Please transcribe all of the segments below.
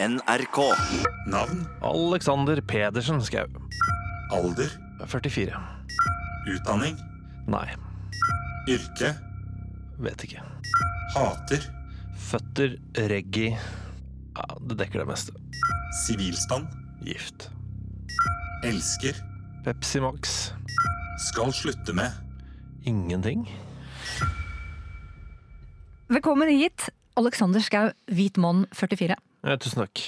NRK. Navn, Alexander Pedersen Skau. alder, 44. utdanning, Nei, yrke, vet ikke. hater, Føtter, reggae Ja, det dekker det meste. sivilstand, Gift. elsker, Pepsi Max. skal slutte med, Ingenting. Velkommen hit, Alexander Skau, hvit mann 44. Ja, tusen takk.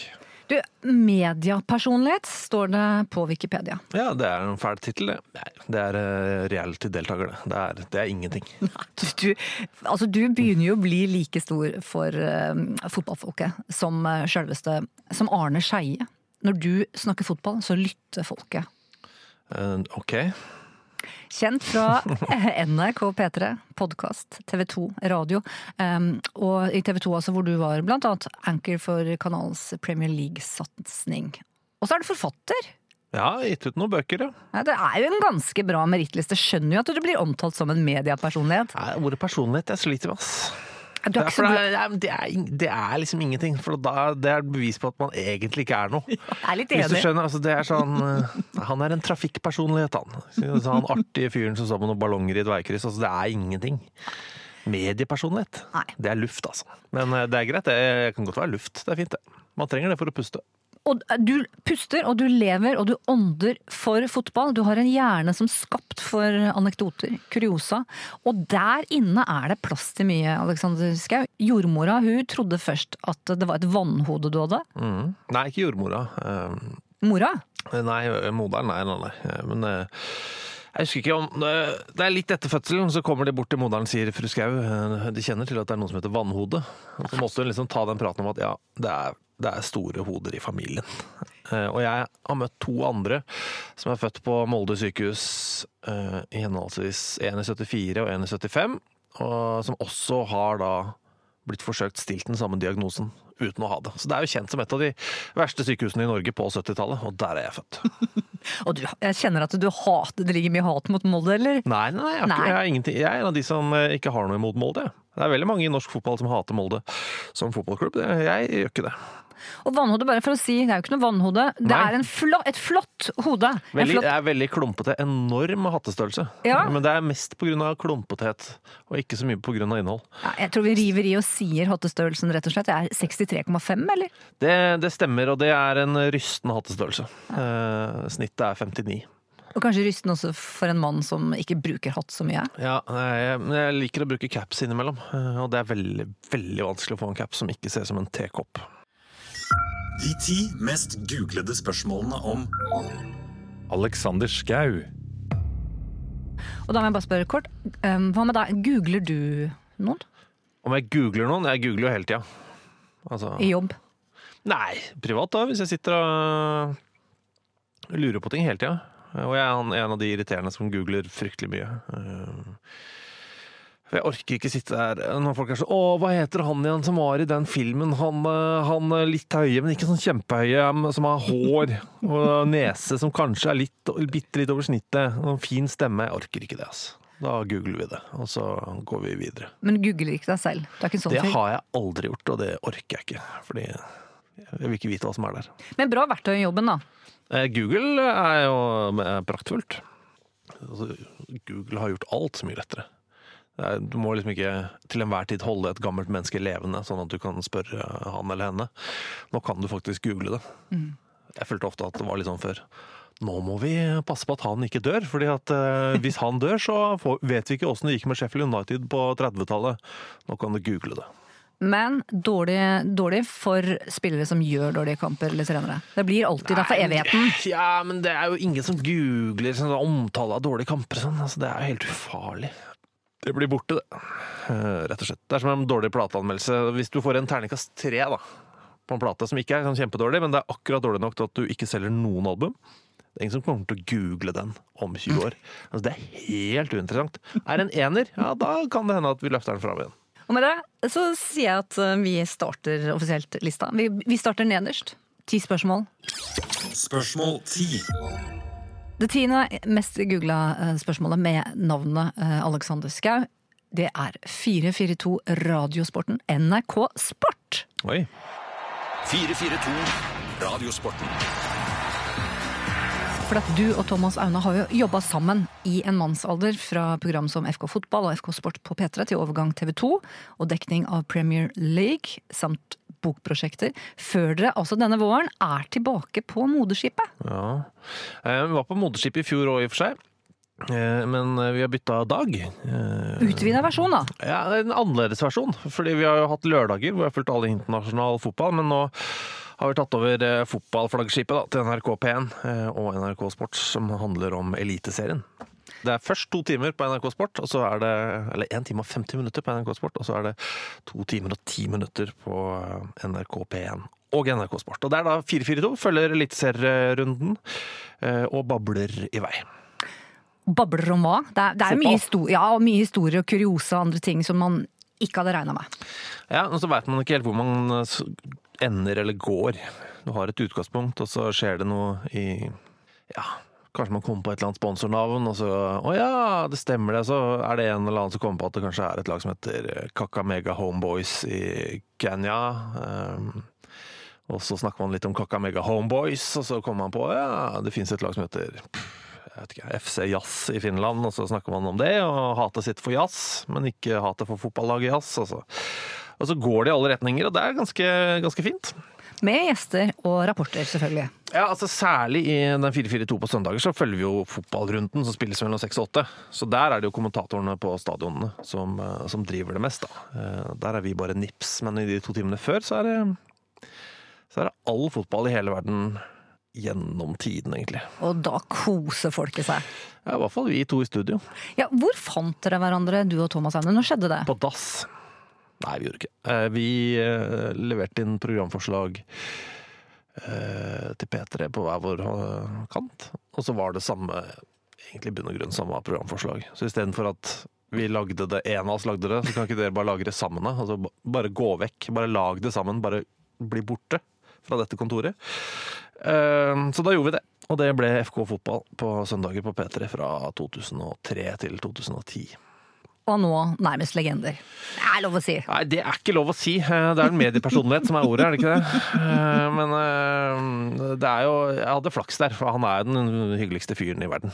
Du, Mediapersonlighet står det på Wikipedia. Ja, det er en fæl tittel, det. Det er eh, reality-deltaker, det. Det er, det er ingenting. Du, du, altså, du begynner jo å bli like stor for uh, fotballfolket som uh, selveste, Som Arne Skeie. Når du snakker fotball, så lytter folket. Uh, ok. Kjent fra NRK P3, podkast, TV 2, radio. Um, og i TV 2 altså, hvor du var blant annet anchor for kanalens Premier League-satsing. Og så er du forfatter! Ja, gitt ut noen bøker, ja. Ja, det er jo en ganske bra merittliste. Skjønner jo at du blir omtalt som en mediepersonlighet. Nei, Ordet personlighet jeg sliter med, ass. Det er det, er, det, er, det er liksom ingenting. For da, det er bevis på at man egentlig ikke er noe. Jeg er litt enig. Hvis du skjønner, altså det er sånn eh, Han er en trafikkpersonlighet, han. Han artige fyren som står med noen ballonger i et veikryss. Altså, det er ingenting. Mediepersonlighet. Nei. Det er luft, altså. Men eh, det er greit. Det kan godt være luft. Det er fint, det. Man trenger det for å puste. Og du puster, og du lever, og du ånder for fotball. Du har en hjerne som skapt for anekdoter, kuriosa. Og der inne er det plass til mye, Alexander Schou. Jordmora hun trodde først at det var et vannhode du hadde. Mm. Nei, ikke jordmora. Um... Mora? Nei, moderen, nei, nei, nei. Eh, Men uh... jeg husker ikke om eh, Det er litt etter fødselen, så kommer de bort til moderen og sier fru Skau, eh, de kjenner til at det er noe som heter vannhode. Så måtte hun liksom ta den praten om at ja, det er, det er store hoder i familien. Eh, Og jeg har møtt to andre som er født på Molde sykehus eh, i henholdsvis en i 74 og en i 75, og som også har da blitt forsøkt stilt den samme diagnosen uten å ha det. Så det er jo kjent som et av de verste sykehusene i Norge på 70-tallet, og der er jeg født. Og du, jeg kjenner at du hater Det ligger mye hat mot Molde, eller? Nei, nei, jeg, Nei. jeg, er ingenting. jeg er en av de som eh, ikke har noe imot Molde. Det er veldig mange i norsk fotball som hater Molde som fotballklubb. Jeg gjør ikke det. Og vannhode, bare for å si, det er jo ikke noe vannhode. Det Nei. er en flå, et flott hode. Veldig, flott, Det er veldig klumpete. Enorm hattestørrelse. Ja. Men det er mest pga. klumpethet, og ikke så mye pga. innhold. ja, jeg tror vi river i og sier hattestørrelsen, rett og slett. Det er 63,5, eller? Det, det stemmer, og det er en rystende hattestørrelse. Eh, snittet er 59. Og kanskje rysten også for en mann som ikke bruker hatt så mye. Ja, jeg, jeg liker å bruke caps innimellom, eh, og det er veldig, veldig vanskelig å få en caps som ikke ser ut som en tekopp. De ti mest googlede spørsmålene om Alexander Skau. Og da må jeg bare spørre kort, um, hva med deg? Googler du noen Om jeg googler noen? Jeg googler jo hele tida. Altså, i jobb? nei, privat da, hvis jeg sitter og lurer på ting hele tida. Og jeg er en av de irriterende som googler fryktelig mye. Eh, For jeg orker ikke sitte der når folk er sånn 'Å, hva heter han igjen som var i den filmen?' Han, eh, han er litt høye, men ikke sånn kjempehøye, som har hår og nese som kanskje er litt, bitte litt over snittet. Og fin stemme. Jeg orker ikke det, altså. Da googler vi det, og så går vi videre. Men du googler ikke deg selv? Ikke sånn Det har jeg aldri gjort, og det orker jeg ikke. Fordi jeg vil ikke vite hva som er der. Men bra verktøy i jobben, da. Eh, Google er jo eh, praktfullt. Altså, Google har gjort alt så mye lettere. Er- Du må liksom ikke til enhver tid holde et gammelt menneske levende, sånn at du kan spørre han eller henne. Nå kan du faktisk google det. Jeg følte ofte at det var litt sånn før. Nå må vi passe på at han ikke dør, fordi at eh, hvis han dør, så får, vet vi ikke åssen det gikk med Sheffield United på 30-tallet. Nå kan du google det. Men dårlig, dårlig for spillere som gjør dårlige kamper eller trenere. Det blir alltid der for evigheten. Ja, men det er jo ingen som googler sånn omtale av dårlige kamper. Sånn. Altså, det er jo helt ufarlig. Det blir borte, det. Eh, Rett og slett. Det er som en dårlig plateanmeldelse. Hvis du får en terningkast tre da, på en plate som ikke er sånn kjempedårlig, men det er akkurat dårlig nok til at du ikke selger noen album, det er ingen som kommer til å google den om 20 år. Altså, det er helt uinteressant. Er en ener, ja, da kan det hende at vi løfter den fram igjen. Og med det så sier jeg at eh, vi starter offisielt lista. Vi, vi starter nederst. Ti spørsmål. Spørsmål 10. Det tiende mest googla eh, spørsmålet med navnet eh, Alexander Schou, det er 442 Radiosporten NRK Sport. Oi. 442 Radiosporten. For at du og Thomas Aune har jo jobba sammen i en mannsalder fra program som FK Fotball og FK Sport på P3 til overgang TV 2 og dekning av Premier League samt bokprosjekter, før dere altså denne våren er tilbake på moderskipet. Ja. Eh, Vi var på moderskipet i fjor òg, i og for seg. Eh, Men eh, vi har bytta dag. Utvida versjon, da. Ja, en annerledes versjon. Fordi vi har jo hatt lørdager hvor vi har fulgt alle internasjonal fotball, men nå har vi tatt over eh, fotballflaggskipet til NRK P1 eh, og NRK Sport, som handler om Eliteserien. Det er først to timer på NRK Sport, og så er det Eller én time og 50 minutter på NRK Sport, og så er det to timer og ti minutter på eh, NRK P1 og NRK Sport. Og det er da 4-4-2, følger eliteserierunden og babler i vei. Babler om hva? Det er, det er mye, historie, ja, mye historie og kuriosa og andre ting som man ikke hadde regna med. Ja, og så veit man ikke helt hvor man ender eller går. Du har et utgangspunkt, og så skjer det noe i Ja, kanskje man kommer på et eller annet sponsornavn, og så Å ja, det stemmer det. Så er det en eller annen som kommer på at det kanskje er et lag som heter eh, Kakamega Homeboys i Kenya. Um, og så snakker man litt om Kakamega Homeboys, og så kommer man på ja, det fins et lag som heter jeg vet ikke, FC Jazz i Finland, og så snakker man om det, og hatet sitt for jazz, men ikke hatet for fotballaget jazz. Og så, og så går det i alle retninger, og det er ganske, ganske fint. Med gjester og rapporter, selvfølgelig. Ja, altså Særlig i den 4-4-2 på søndager så følger vi jo fotballrunden som spilles mellom 6 og 8. Så der er det jo kommentatorene på stadionene som, eh, som driver det mest. da. Eh, Der er vi bare nips, men i de to timene før så er det, så er det all fotball i hele verden gjennom tiden, egentlig. Og da koser folket seg. Ja, I hvert fall vi to i studio. Ja, Hvor fant dere hverandre, du og Thomas Aune? Når skjedde det? På dass. Nei, vi gjorde ikke det. Eh, Vi eh, leverte inn programforslag eh, til P3 på hver vår kant, og så var det samme, egentlig bunn og grunn samme programforslag. Så istedenfor at vi lagde det, en av oss lagde det, så kan ikke dere bare lage det sammen? Altså, bare gå vekk, bare lag det sammen, bare bli borte fra dette kontoret. Så da gjorde vi det. Og det ble FK Fotball på søndager på P3 fra 2003 til 2010. Og nå nærmest legender. Det er lov å si. Nei, det er ikke lov å si. Eh, Det er en mediepersonlighet som er ordet, er det ikke det? Eh, Men eh, det er jo Jeg hadde flaks der, for han er den hyggeligste fyren i verden.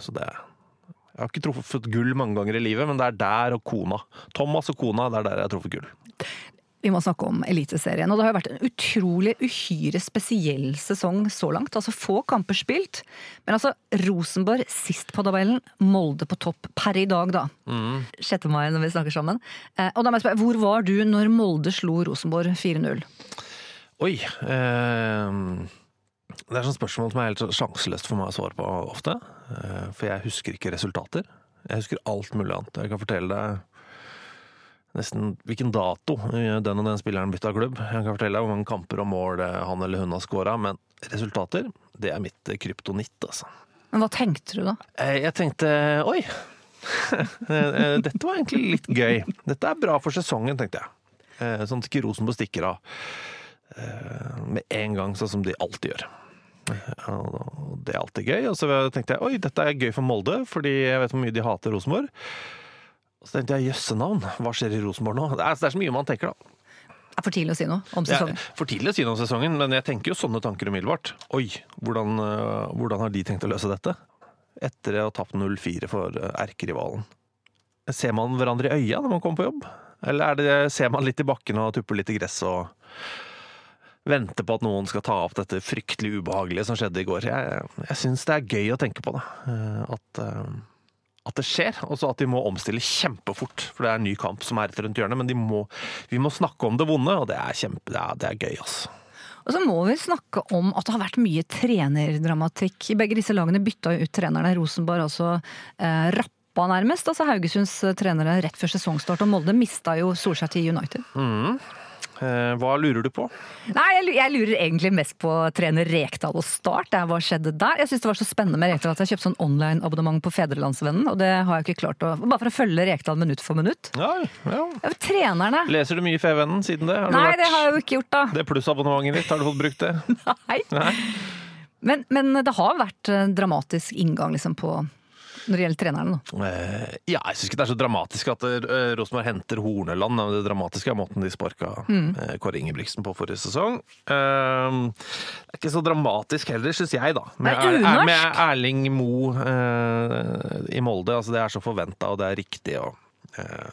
Så det Jeg har ikke truffet gull mange ganger i livet, men det er der og kona. Thomas og kona, det er der jeg har truffet gull. Vi må snakke om Eliteserien. Og det har jo vært en utrolig uhyre spesiell sesong så langt. Altså få kamper spilt. Men altså Rosenborg sist på tabellen, Molde på topp per i dag, da. 6. mai når vi snakker sammen. Eh, og da må jeg spørre, hvor var du når Molde slo Rosenborg 4-0? Oi. Eh, det er sånn spørsmål som er helt sjanseløst for meg å svare på ofte. Eh, for jeg husker ikke resultater. Jeg husker alt mulig annet. Jeg kan fortelle deg nesten hvilken dato den og den spilleren bytta klubb. Jeg kan fortelle deg hvor mange kamper og mål han eller hun har scora, men resultater, det er mitt kryptonitt, altså. Men hva tenkte du da? Eh, Jeg tenkte oi, eh, dette var egentlig litt gøy. Dette er bra for sesongen, tenkte jeg. Eh, Sånn at ikke Rosenborg stikker av eh, med en gang, sånn som de alltid gjør. Eh, Det er alltid gøy. Og så tenkte jeg oi, dette er gøy for Molde, fordi jeg vet hvor mye de hater Rosenborg. Og så tenkte jeg jøssenavn, hva skjer i Rosenborg nå? Det er, det er så mye man tenker, da. Det er for tidlig å si noe om sesongen. Ja, for tidlig å si noe om sesongen, men jeg tenker jo sånne tanker umiddelbart. Oi, hvordan, øh, hvordan har de tenkt å løse dette? Etter å ha tapt 0-4 for øh, erkerivalen. Ser man hverandre i øya når man kommer på jobb? Eller er det, ser man litt i bakken og tupper litt i gress og venter på at noen skal ta opp dette fryktelig ubehagelige som skjedde i går? Jeg, jeg syns det er gøy å tenke på det. øh, At, at det skjer, og så at de må omstille kjempefort. For det er en ny kamp som er rett rundt hjørnet, men de må, vi må snakke om det vonde, og det er, kjempe, det er, det er gøy, altså. Og så må vi snakke om at det har vært mye trenerdramatikk. Begge disse lagene bytta jo ut trenerne. Rosenborg altså eh, rappa nærmest. Altså Haugesunds eh, trenere rett før sesongstart, og Molde mista jo Solskjær til United. Eh, hva lurer du på? Nei, jeg, lurer egentlig mest på trener Rekdal og Start. Hva skjedde der? Jeg syns det var så spennende med Rekdal at jeg kjøpte sånn online-abonnement på Fedrelandsvennen, og det har jeg ikke klart å Bare for å følge Rekdal minutt for minutt. Ja, ja. Ja, trenerne Leser du mye Fevennen siden det? Nei, vært- det har jeg jo ikke gjort, da. Det plussabonnementet ditt, har du fått brukt det? Nei. Nei. Men, men det har vært eh, dramatisk inngang liksom på når det gjelder treneren. Da. Eh, ja, jeg syns ikke det er så dramatisk at eh, Rosenborg henter Horneland. men Det dramatiske er måten de sparka mm. Kåre Ingebrigtsen på forrige sesong. Eh, det er ikke så dramatisk heller, syns jeg, da. Med, Det er unorsk. med Erling Mo eh, i Molde. Altså, det er så forventa, og det er riktig. og eh,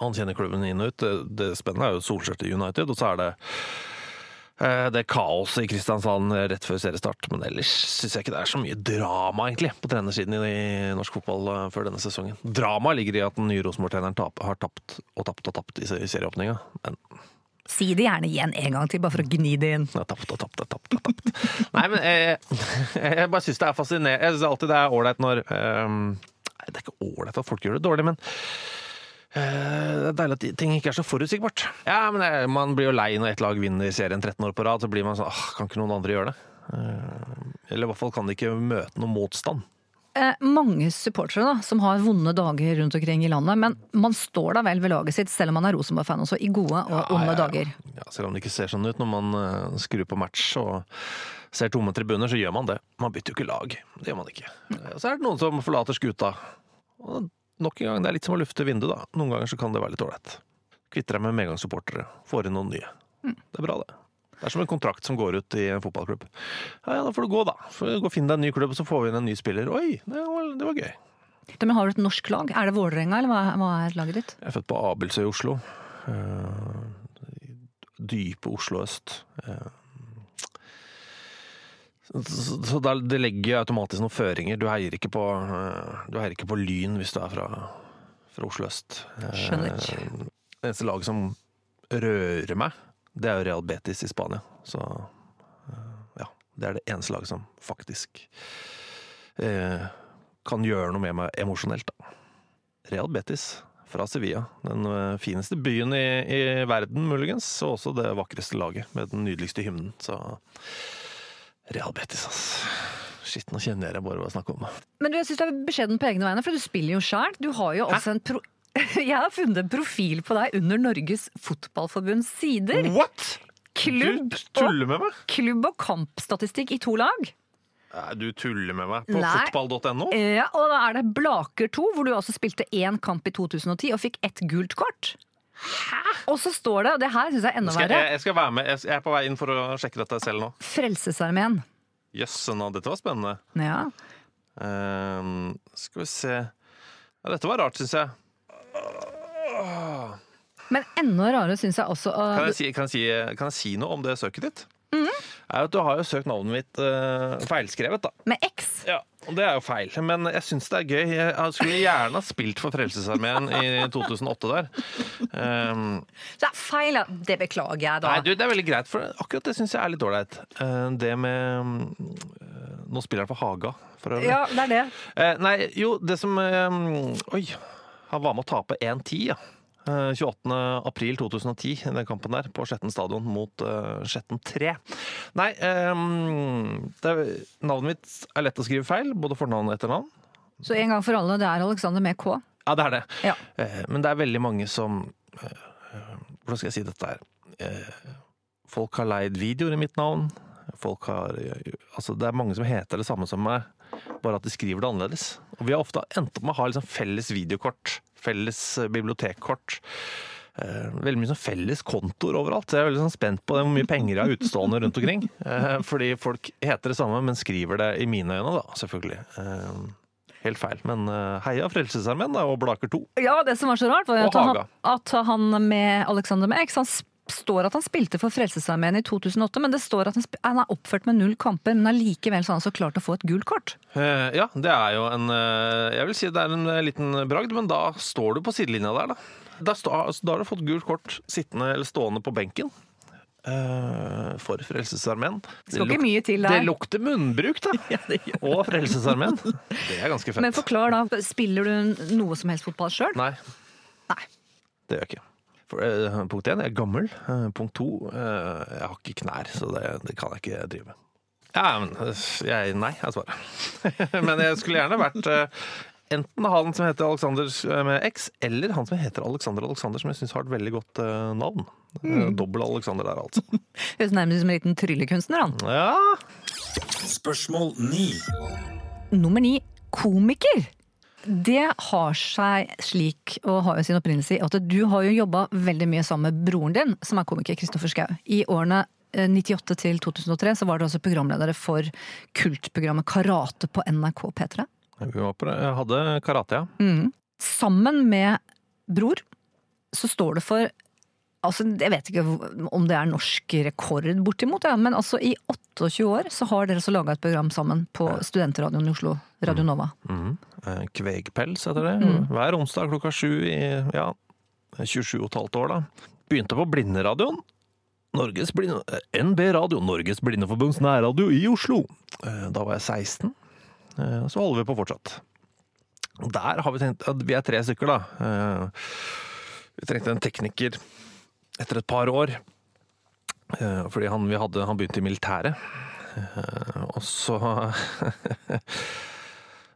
Han kjenner klubben inn og ut. Det, spennende er jo Solskjær til United, og så er det eh, det kaoset i Kristiansand rett før seriestart. Men ellers syns jeg ikke det er så mye drama, egentlig, på trenersiden i norsk fotball eh, før denne sesongen. Drama ligger i at den nye Rosenborg-treneren har tapt og tapt og tapt i se- serieåpninga. Men Si det gjerne igjen en gang til, bare for å gni det inn. jeg tapt og tapt og tapt. og tapt. Nei, men jeg, jeg bare syns det er fascinerende. Jeg syns alltid det er ålreit når um, det er ikke ålreit at folk gjør det dårlig, men eh, det er deilig at ting ikke er så forutsigbart. Ja, men det, Man blir jo lei når ett lag vinner serien 13 år på rad. Så blir man sånn åh, Kan ikke noen andre gjøre det? Eh, eller i hvert fall kan de ikke møte noen motstand. Eh, mange supportere da, som har vonde dager rundt omkring i landet, men man står da vel ved laget sitt, selv om man er Rosenborg-fan også, i gode og onde Ja, ja, ja. dager. Ja, selv om det ikke ser sånn ut når man uh, skrur på match og ser tomme tribuner, så gjør man det. Man bytter jo ikke lag. Det gjør man ikke. Eh, Så er det noen som forlater skuta. Og nok en gang, det er litt som å lufte vinduet, da. Noen ganger så kan det være litt ålreit. Kvitter deg med medgangssupportere. Får inn noen nye. Det er bra, det. Det er som en kontrakt som går ut i en fotballklubb. Ja, ja, da får du gå, da. Gå og finne deg en ny klubb, så får vi inn en ny spiller. Oi, det var, det var gøy. Men har du et norsk lag? Er det Vålerenga, eller hva, hva er laget ditt? Jeg er født på Abelsøy i Oslo. Uh, dype Oslo øst. Eh, så, så, da, det legger automatisk noen føringer. Du heier ikke på, eh, du heier ikke på Lyn hvis du er fra, fra Oslo øst. Skjønner ikke. Det eneste laget som rører meg, det er jo Real Betis i Spania. Så eh, ja, det er det eneste laget som faktisk eh, kan gjøre noe med meg emosjonelt, da. Real Betis fra Sevilla. Den eh, fineste byen i, i verden, muligens, og også det vakreste laget med den nydeligste hymnen. Så Real Betis, ass. Shit, nå kjenner jeg bare hva jeg snakker om. Men du, jeg syns du er beskjeden på egne vegne, for du spiller jo sjæl. Du har jo også en pro... Jeg har funnet en profil på deg under Norges Fotballforbunds sider. What?! Klubb Du og, tuller med meg? klubb og kampstatistikk i to lag. Du tuller med meg. På fotball.no? Ja, og da er det Blaker 2, hvor du altså spilte én kamp i 2010 og fikk ett gult kort. Og så står det, og det her syns jeg er enda verre, jeg, jeg skal være med. Jeg jeg er på vei inn for å sjekke dette selv nå. Frelsesarmeen. Jøss, nå, dette var spennende. Ja. Ehm, skal vi se ja, Dette var rart, syns jeg. Men enda rarere syns jeg også uh, Kan jeg, si, kan, jeg si, kan jeg si noe om det søket ditt? Er at Du har jo søkt navnet mitt uh, feilskrevet, da. med X. Ja, og Det er jo feil, men jeg syns det er gøy. Jeg skulle gjerne ha spilt for Frelsesarmeen i 2008 der. Um, Så det er feil. Det beklager jeg, da. nei, du, det er veldig greit, for akkurat det syns jeg er litt ålreit. Uh, det med eh, Nå spiller jeg for Haga, for. Ja, det er det. Uh, nei, jo, det som Oi. Han var med å tape 1-10, ja. Eh, 28. april 2010, den kampen der, på Skjetten stadion mot uh, Skjetten 3. Nei, um, det er, navnet mitt er lett å skrive feil, både fornavn og etternavn. Så en gang for alle, det er Alexander med K. Ja, det er det. Ja. Uh, men det er veldig mange som eh, eh, Hvordan skal jeg si dette her? Eh, folk har leid videoer i mitt navn. Folk har eh, Altså, det er mange som heter det samme som meg, bare at de skriver det annerledes. Og vi har ofte endt opp med å ha liksom felles videokort, felles eh, bibliotekkort. Eh, veldig mye sånn felles kontoer overalt. Så jeg er veldig sånn spent på det, hvor mye penger jeg har utstående rundt omkring. Eh, fordi folk heter det samme, men skriver det i mine øyne, da, selvfølgelig. Eh, helt feil. Men heia Frelsesarmeen og Blaker 2. Ja, det som var så rart, var at han, at han med Alexander med X han står at han spilte for Frelsesarmeen i 2008, men det står at han, han er oppført med null kamper, men allikevel så har han så klart å få et gult kort. Eh, ja, det er jo en eh, Jeg vil si det er en eh, liten bragd, men da står du på sidelinja der, da. Da, altså, har du fått gult kort sittende eller stående på benken. for Frelsesarmeen. Det skal ikke mye til Det lukter munnbruk, da! Og Frelsesarmeen. Det er ganske fett. Men forklar da, spiller du noe som helst fotball sjøl? Nei, Nei. det gjør jeg ikke. For, uh, punkt én, jeg er gammel. Uh, punkt to, uh, jeg har ikke knær, så det, det kan jeg ikke drive med. Ja, men jeg, Nei, er svaret. men jeg skulle gjerne vært enten han som heter Alexander med X, eller han som heter Alexander Alexander, som jeg syns har et veldig godt navn. Eh, Dobbel Alexander der, altså. Høres nærmest ut som en liten tryllekunstner, han. Ja, Spørsmål 9. Nummer ni. komiker. Det har seg slik, og har jo sin opprinnelse i, at du har jo jobba veldig mye sammen med broren din, som er komiker, Kristoffer Schau. I årene eh, 98 til 2003 så var du altså programledere for kultprogrammet Karate på NRK P3. Vi var på, jeg hadde karate, ja. Sammen med bror så står det for Altså, jeg vet ikke om det er norsk rekord, bortimot, ja, men altså i 28 år så har dere så laga et program sammen på studentradioen i Oslo, Radio Nova. Mm. Mm. Kvegpels heter det. Hver onsdag klokka sju i ja, 27 og et halvt år, da. Begynte på Blinderadioen. Norges blinde, eh, NB Radio, Norges Blindeforbunds nærradio i Oslo. Eh, Da var jeg 16. Eh, Så holder vi på fortsatt. Der har vi tenkt at vi er tre stykker, da. Vi trengte en tekniker etter et par år. Fordi han vi hadde, han begynte i militæret. Og så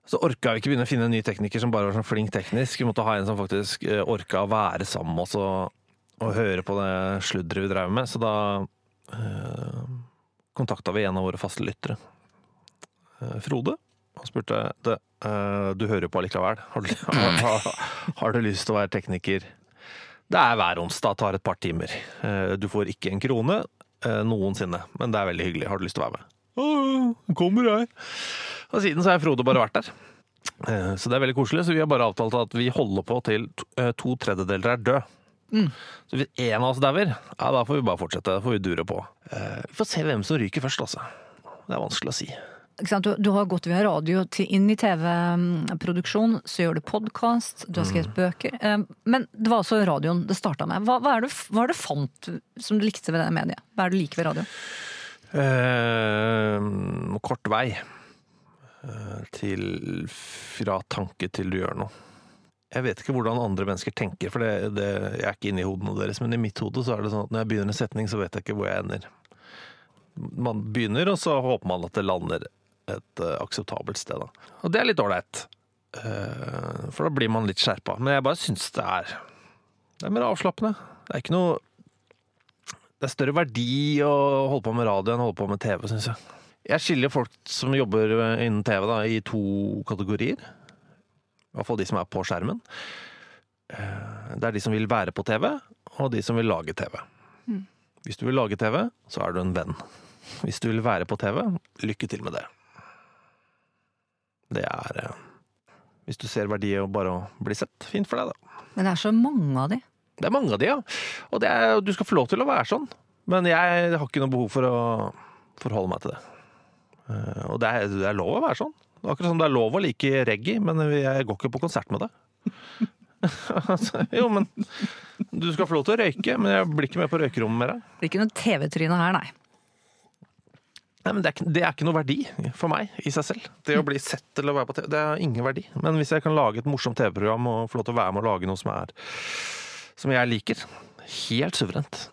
Så orka vi ikke begynne å finne en ny tekniker som bare var sånn flink teknisk. Vi måtte ha en som faktisk eh, orka å være sammen med oss og, og høre på det sludderet vi drev med. Så da eh, kontakta vi en av våre faste lyttere, eh, Frode, og spurte det, eh, du hører jo på allikevel. Har har, har, du lyst til å være tekniker? Det er hver onsdag, tar et par timer. Eh, du får ikke en krone noensinne, men det er veldig hyggelig. Har du lyst til å være med? Å, kommer jeg. Og siden så har Frode bare vært der. Eh, Så det er veldig koselig, så vi har bare avtalt at vi holder på til to, eh, to tredjedeler er død. Så hvis en av oss dauer, ja, da får vi bare fortsette. Da får vi dure på. Eh, Vi får se hvem som ryker først, altså. Det er vanskelig å si. Du, du har gått via radio til, inn i TV-produksjon, så gjør du podkast, du har skrevet bøker. Eh, Men det var altså radioen det starta med. Hva, hva, er det, hva er det fant som du likte ved det mediet? Hva er det du liker ved radio? Eh, kort vei eh, til fra tanke til du gjør noe. Jeg vet ikke hvordan andre mennesker tenker, for det, det, jeg er ikke inne i hodene deres, men i mitt hode så er det sånn at når jeg begynner en setning, så vet jeg ikke hvor jeg ender. Man begynner, og så håper man at det lander et uh, akseptabelt sted. Da. Og det er litt ålreit, uh, for da blir man litt skjerpa. Men jeg bare syns det er Det er mer avslappende. Det er ikke noe det er større verdi å holde på med radio enn å holde på med TV, syns jeg. Jeg skiller folk som jobber innen TV da, i to kategorier. I hvert fall de som er på skjermen. Eh, Det er de som vil være på TV, og de som vil lage TV. Hvis du vil lage TV, så er du en venn. Hvis du vil være på TV, lykke til med det. Det er eh, Hvis du ser verdi i bare å bli sett, fint for deg, da. Men det er så mange av de. Det er mange av de, ja. Og det er, du skal få lov til å være sånn. Men jeg har ikke noe behov for å forholde meg til det. Eh, Og det er, det er lov å være sånn. Det akkurat som det er lov å like reggae, men jeg går ikke på konsert med det. Altså, jo, men du skal få lov til å røyke, men jeg blir ikke med på røykerommet med deg. Det blir ikke noe TV-tryne her, nei. Nei, men det er, det er ikke noe verdi for meg i seg selv. Det å bli sett eller være på TV, det har ingen verdi. Men hvis jeg kan lage et morsomt TV-program og få lov til å være med og lage noe som er som jeg liker, helt suverent.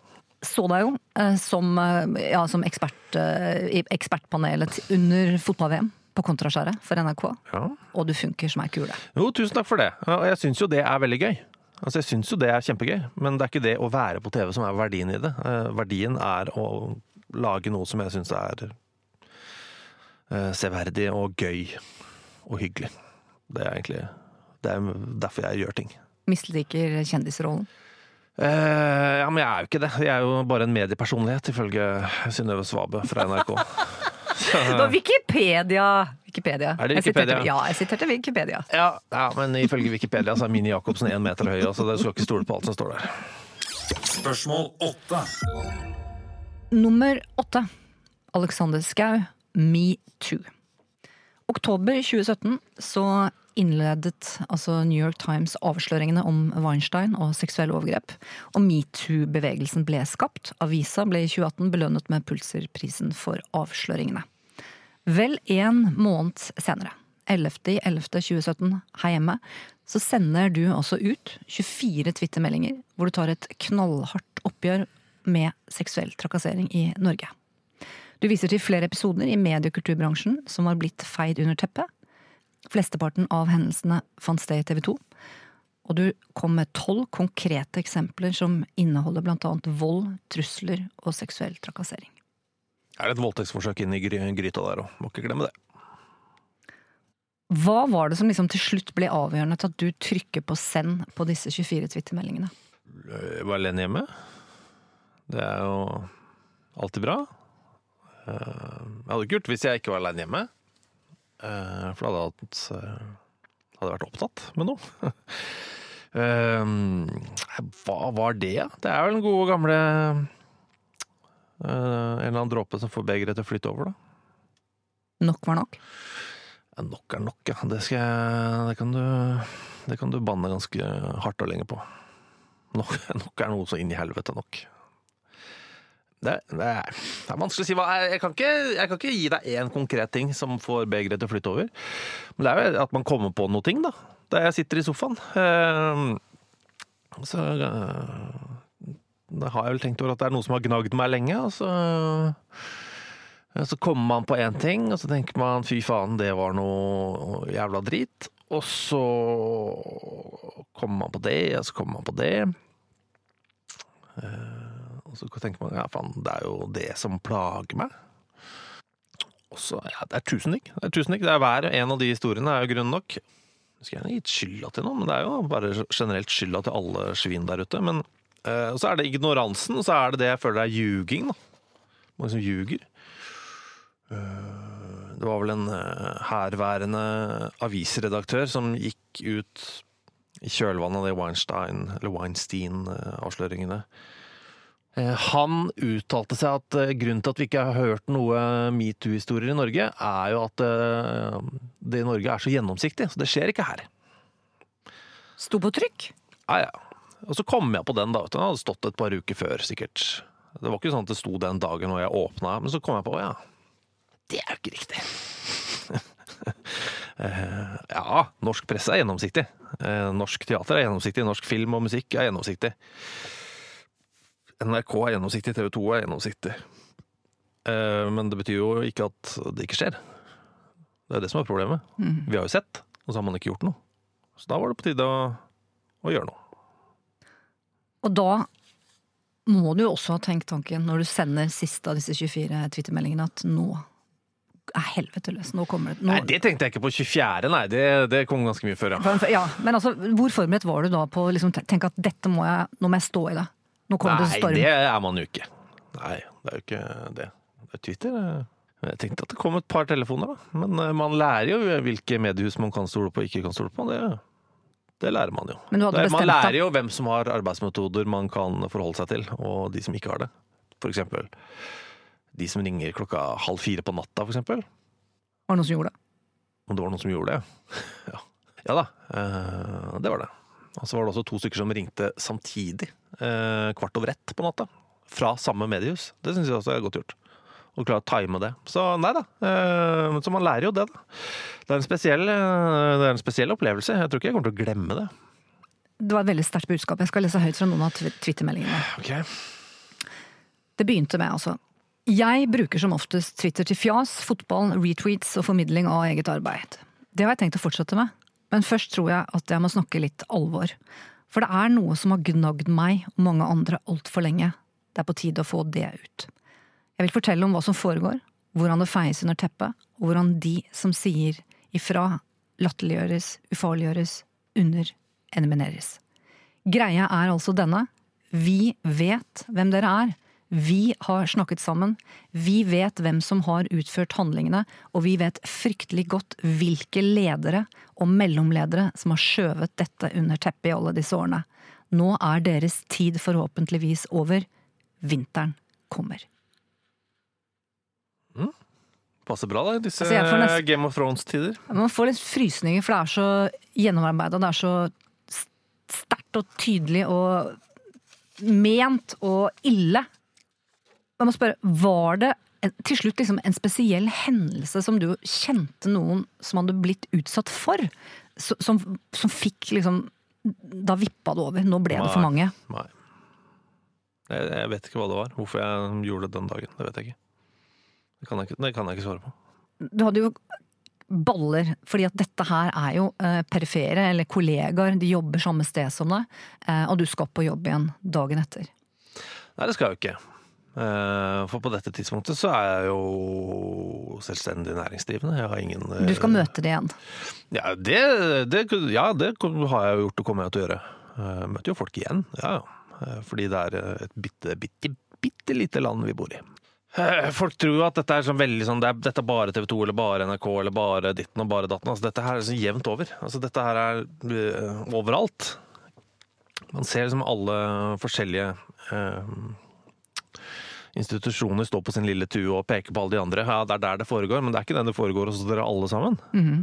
Så deg jo eh, som, eh, ja, som ekspert eh, i ekspertpanelet under fotball-VM på Kontraskjæret for NRK. Ja. Og du funker som ei kule. Jo, tusen takk for det. Og jeg syns jo det er veldig gøy. Altså, jeg syns jo det er kjempegøy, men det er ikke det å være på TV som er verdien i det. Verdien er å lage noe som jeg syns er severdig og gøy og hyggelig. Det er egentlig det er derfor jeg gjør ting. Misliker kjendisrollen. Eh, ja, men jeg er jo ikke det. Jeg er jo bare en mediepersonlighet, ifølge Synnøve Svabe fra NRK. Så, Det var Wikipedia! Wikipedia. Er det Jeg siterte- Wikipedia? Ja, jeg siterte Wikipedia. ja, ja, men ifølge Wikipedia så er Mini Jacobsen én meter høy, så du skal ikke stole på alt som står der. Spørsmål åtte. Nummer åtte. Alexander Schou, metoo. Oktober 2017 så innledet altså New York Times avsløringene om Weinstein og seksuelle overgrep. Og metoo-bevegelsen ble skapt. Avisa ble i 2018 belønnet med Pulitzer-prisen for avsløringene. Vel en måned senere, 11.11.2017, her hjemme, så sender du også ut 24 Twitter-meldinger hvor du tar et knallhardt oppgjør med seksuell trakassering i Norge. Du viser til flere episoder i medie- og kulturbransjen som har blitt feid under teppet. Flesteparten av hendelsene fant sted i TV 2. Og du kom med tolv konkrete eksempler som inneholder annet vold, trusler og seksuell trakassering. Er det et voldtektsforsøk inn i gryta der òg? Må ikke glemme det. Hva var det som liksom til slutt ble avgjørende til at du trykker på send på disse 24 Twitter-meldingene? Jeg var alene hjemme. Det er jo alltid bra. Eh, Jeg hadde ikke gjort det hvis jeg ikke var alene hjemme. Eh, For da hadde jeg eh, vært opptatt med noe. Eh, Hva var det? Det er vel den gode gamle En eller annen dråpe som får begeret til å flyte over, da. Nok var nok. Ja, nok er nok, ja. Det, skal jeg, det, kan du, det kan du banne ganske hardt og lenge på. Nok, nok er noe så inn i helvete nok. Det, det, er, det er vanskelig å si jeg kan, ikke, jeg kan ikke gi deg én konkret ting som får begeret til å flytte over. Men det er jo at man kommer på noe ting, da. Da jeg sitter i sofaen. Eh, så eh, Da har jeg vel tenkt over at det er noe som har gnagd meg lenge. Og så Så kommer man på én ting, og så tenker man fy faen, det var noe jævla drit. Og så kommer man på det, og så kommer man på det. Eh, Og så tenker man ja faen, det er jo det som plager meg. Og så, ja, det er tusen ting. Det er tusen ting. Det er hver en av de historiene er jo grunn nok. Jeg skulle gjerne gitt skylda til noen, men det er jo bare generelt skylda til alle svin der ute. Men eh, så er det ignoransen, og så er det det jeg føler er ljuging. Mange som ljuger. Eh, Det var vel en eh, herværende avisredaktør som gikk ut i kjølvannet av de Weinstein-avsløringene. Eh, Han uttalte seg at eh, grunnen til at vi ikke har hørt noe metoo-historier i Norge, er jo at eh, det i Norge er så gjennomsiktig, så det skjer ikke her. Sto på trykk. Ja, ja. Og så kom jeg på den, da. Den hadde stått et par uker før, sikkert. Det var ikke sånn at det sto den dagen når jeg åpna, men så kom jeg på ja, det er jo ikke riktig. Eh, ja, norsk presse er gjennomsiktig. Eh, Norsk teater er gjennomsiktig. Norsk film og musikk er gjennomsiktig. NRK er gjennomsiktig, TV 2 er gjennomsiktig. Eh, Men det betyr jo ikke at det ikke skjer. Det er det som er problemet. Vi har jo sett, og så har man ikke gjort noe. Så da var det på tide å, å gjøre noe. Og da må du jo også ha tenkt tanken, når du sender siste av disse 24 Twitter-meldingene, at nå er helvete løs. Nå kommer det nå, Nei, det tenkte jeg ikke på 24., nei. Det, det kom ganske mye før, ja. Ja, men altså, hvor forberedt var du da på å liksom tenke at dette må jeg, nå må jeg stå i det? Nå kommer det Nei, det er man jo ikke. Nei, det er jo ikke det. Det er Twitter. eh. Jeg tenkte at det kom et par telefoner, da. Men eh, man lærer jo hvilke mediehus man kan stole på og ikke kan stole på. Det, det lærer man jo. Men du hadde Det- man lærer jo hvem som har arbeidsmetoder man kan forholde seg til, og de som ikke har det. For eksempel de som ringer klokka halv fire på natta, for eksempel. Var det noen som gjorde det? Om det var noen som gjorde det, ja. Ja da, eh, det var det. Og så var det også to stykker som ringte samtidig, eh, kvart over ett på natta. Fra samme mediehus. Det syns jeg også er godt gjort. Å klare å time det. Så nei da. eh, Så man lærer jo det, da. Det er en spesiell, eh, det er en spesiell opplevelse. Jeg tror ikke jeg kommer til å glemme det. Det var et veldig sterkt budskap. Jeg skal lese høyt fra noen av tw- Twitter-meldingene. Ok. Det begynte med altså Jeg bruker som oftest Twitter til fjas, fotball, retweets og formidling av eget arbeid. Det har jeg tenkt å fortsette med, men først tror jeg at jeg må snakke litt alvor. For det er noe som har gnagd meg og mange andre altfor lenge. Det er på tide å få det ut. Jeg vil fortelle om hva som foregår, hvordan det feies under teppet, og hvordan de som sier ifra, latterliggjøres, ufarliggjøres, underelimineres. Greia er altså denne. Vi vet hvem dere er. Vi har snakket sammen. Vi vet hvem som har utført handlingene, og vi vet fryktelig godt hvilke ledere og mellomledere som har skjøvet dette under teppet i alle disse årene. Nå er deres tid forhåpentligvis over. Vinteren kommer. Passer bra, da, i disse Altså, nesten- Game of Thrones-tider. Man får litt frysninger, for det er så gjennomarbeida. Det er så sterkt og tydelig og ment og ille. Jeg må spørre, var det en, til slutt liksom en spesiell hendelse som du kjente noen som hadde blitt utsatt for? Som, som fikk liksom Da vippa det over. Nå ble det for mange. Nei. Jeg, jeg vet ikke hva det var. Hvorfor jeg gjorde det den dagen. Det vet jeg ikke. Det kan jeg ikke, det kan jeg ikke svare på. Du hadde jo baller, fordi at dette her er jo eh, perifere, eller kollegaer. De jobber samme sted som deg, eh, og du skal på jobb igjen dagen etter. Nei, det skal jeg jo ikke. Eh, For på dette tidspunktet så er jeg jo selvstendig næringsdrivende. Jeg har ingen eh, Du skal møte det igjen. Ja, det, det, ja, det har jeg jo gjort og kommer jeg til å gjøre. Jeg møter jo folk igjen, ja, ja. Eh, Fordi det er et bitte, bitte, bitte lite land vi bor i. Eh, Folk tror at dette er sånn veldig sånn, det er, dette er bare TV 2 eller bare NRK eller bare ditten og bare datten. Altså, dette her er så jevnt over. Altså, dette her er eh, overalt. Man ser liksom alle forskjellige eh, institusjoner står på sin lille tue og peker på alle de andre. Ja, det er der det foregår, men det er ikke den det foregår hos dere alle sammen.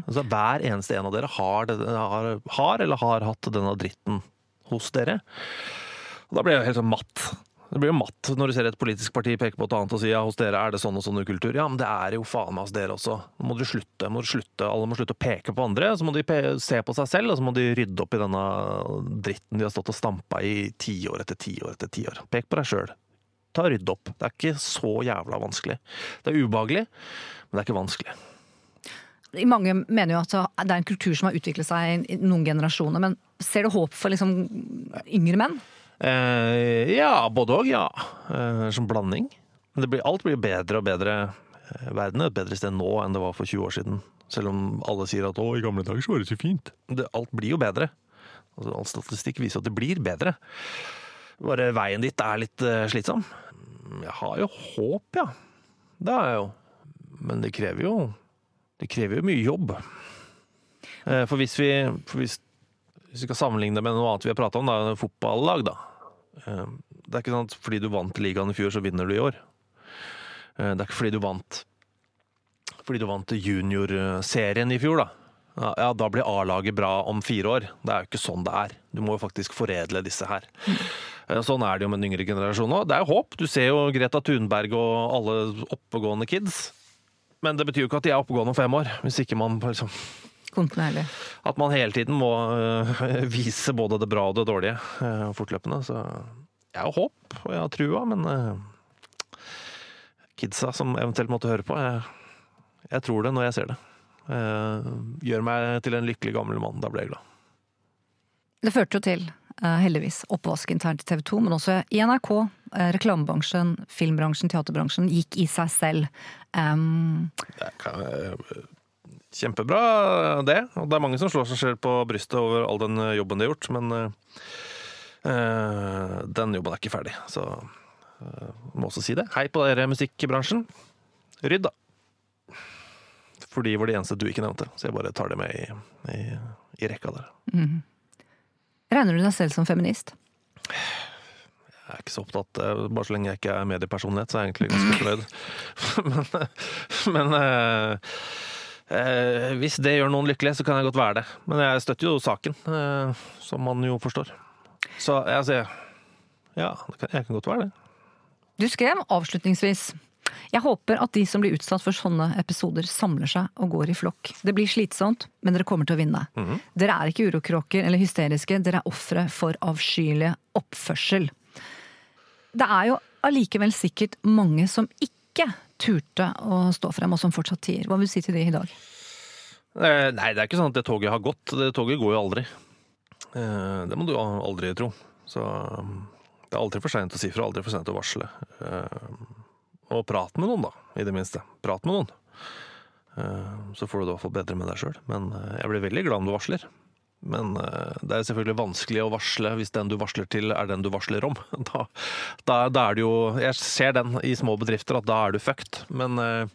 altså, hver eneste en av dere har, det, har, har eller har hatt denne dritten hos dere. Og da blir jeg helt sånn matt. Det blir jo matt når du ser et politisk parti peke på et annet og si ja, hos dere er det sånn og sånn ukultur. Ja, men det er jo faen meg hos dere også. Nå må dere slutte. Må slutte. Alle må slutte å peke på andre. Så må de se på seg selv, og så må de rydde opp i denne dritten de har stått og stampa i tiår etter tiår etter tiår. Pek på deg sjøl. Ta og rydde opp. Det er ikke så jævla vanskelig. Det er ubehagelig, men det er ikke vanskelig. Mange mener jo at det er en kultur som har utviklet seg i noen generasjoner, men ser du håp for liksom yngre menn? Eh, ja, både òg, ja. Eh, som blanding. Men det blir, alt blir bedre og bedre. Eh, Verden er et bedre sted nå enn det var for 20 år siden. Selv om alle sier at 'å, i gamle dager så var det så fint'. Det, alt blir jo bedre. Altså, all statistikk viser at det blir bedre. Bare veien dit er litt eh, slitsom. Jeg har jo håp, ja. Det har jeg jo. Men det krever jo Det krever jo mye jobb. Eh, For hvis vi, for hvis, hvis vi skal sammenligne det med noe annet vi har prata om, da, fotballag, da. Eh, Det er ikke sånn at fordi du vant ligaen i fjor, så vinner du i år. Det er ikke fordi du vant fordi du vant juniorserien i fjor, da. Ja, da blir A-laget bra om fire år. Det er jo ikke sånn det er. Du må jo faktisk foredle disse her. Sånn er det jo med den yngre generasjonen òg. Det er jo håp. Du ser jo Greta Thunberg og alle oppegående kids. Men det betyr jo ikke at de er oppegående om fem år. Hvis ikke man liksom Kontinuerlig. At man hele tiden må øh, vise både det bra og det dårlige øh, fortløpende. Så jeg har håp, og jeg har trua, men øh, kidsa som eventuelt måtte høre på, jeg, jeg tror det når jeg ser det. Gjør meg til en lykkelig gammel mann. Da blir jeg glad. Det førte jo til, heldigvis, oppvask internt i TV 2, men også i NRK. eh, Reklamebransjen, filmbransjen, teaterbransjen gikk i seg selv. Um, Det kjempebra, det. Og det er mange som slår seg selv på brystet over all den jobben de har gjort, men øh, den jobben er ikke ferdig. Så uh, må også si det. Hei på dere musikkbransjen. Rydd, da. For de var de eneste du ikke nevnte, så jeg bare tar det med i, i, i rekka der. Regner du deg selv som feminist? Jeg er ikke så opptatt, eh, bare så lenge jeg ikke er mediepersonlighet, så er jeg egentlig ganske fornøyd. men men eh, eh, hvis det gjør noen lykkelige, så kan jeg godt være det. Men jeg støtter jo saken, eh, som man jo forstår. Så jeg sier ja, jeg kan godt være det. Du skrev avslutningsvis jeg håper at de som blir utsatt for sånne episoder, samler seg og går i flokk. Det blir slitsomt, men dere kommer til å vinne. Dere er ikke urokråker eller hysteriske, dere er ofre for avskyelig oppførsel. Det er jo allikevel sikkert mange som ikke turte å stå frem, og som fortsatt tier. Hva vil du si til de i dag? Eh, Nei, det er ikke sånn at det toget har gått. Det toget går jo aldri. Eh, Det må du aldri tro. Så um, det er aldri for seint å si fra, aldri for seint å varsle. Og prat med noen, da, i det minste. Prat med noen. Eh, Så får du det i hvert fall bedre med deg sjøl. Men eh, jeg blir veldig glad om du varsler. Men eh, det er selvfølgelig vanskelig å varsle hvis den du varsler til, er den du varsler om. Da, da, da er det jo Jeg ser den i små bedrifter, at da er du fucked. Men eh,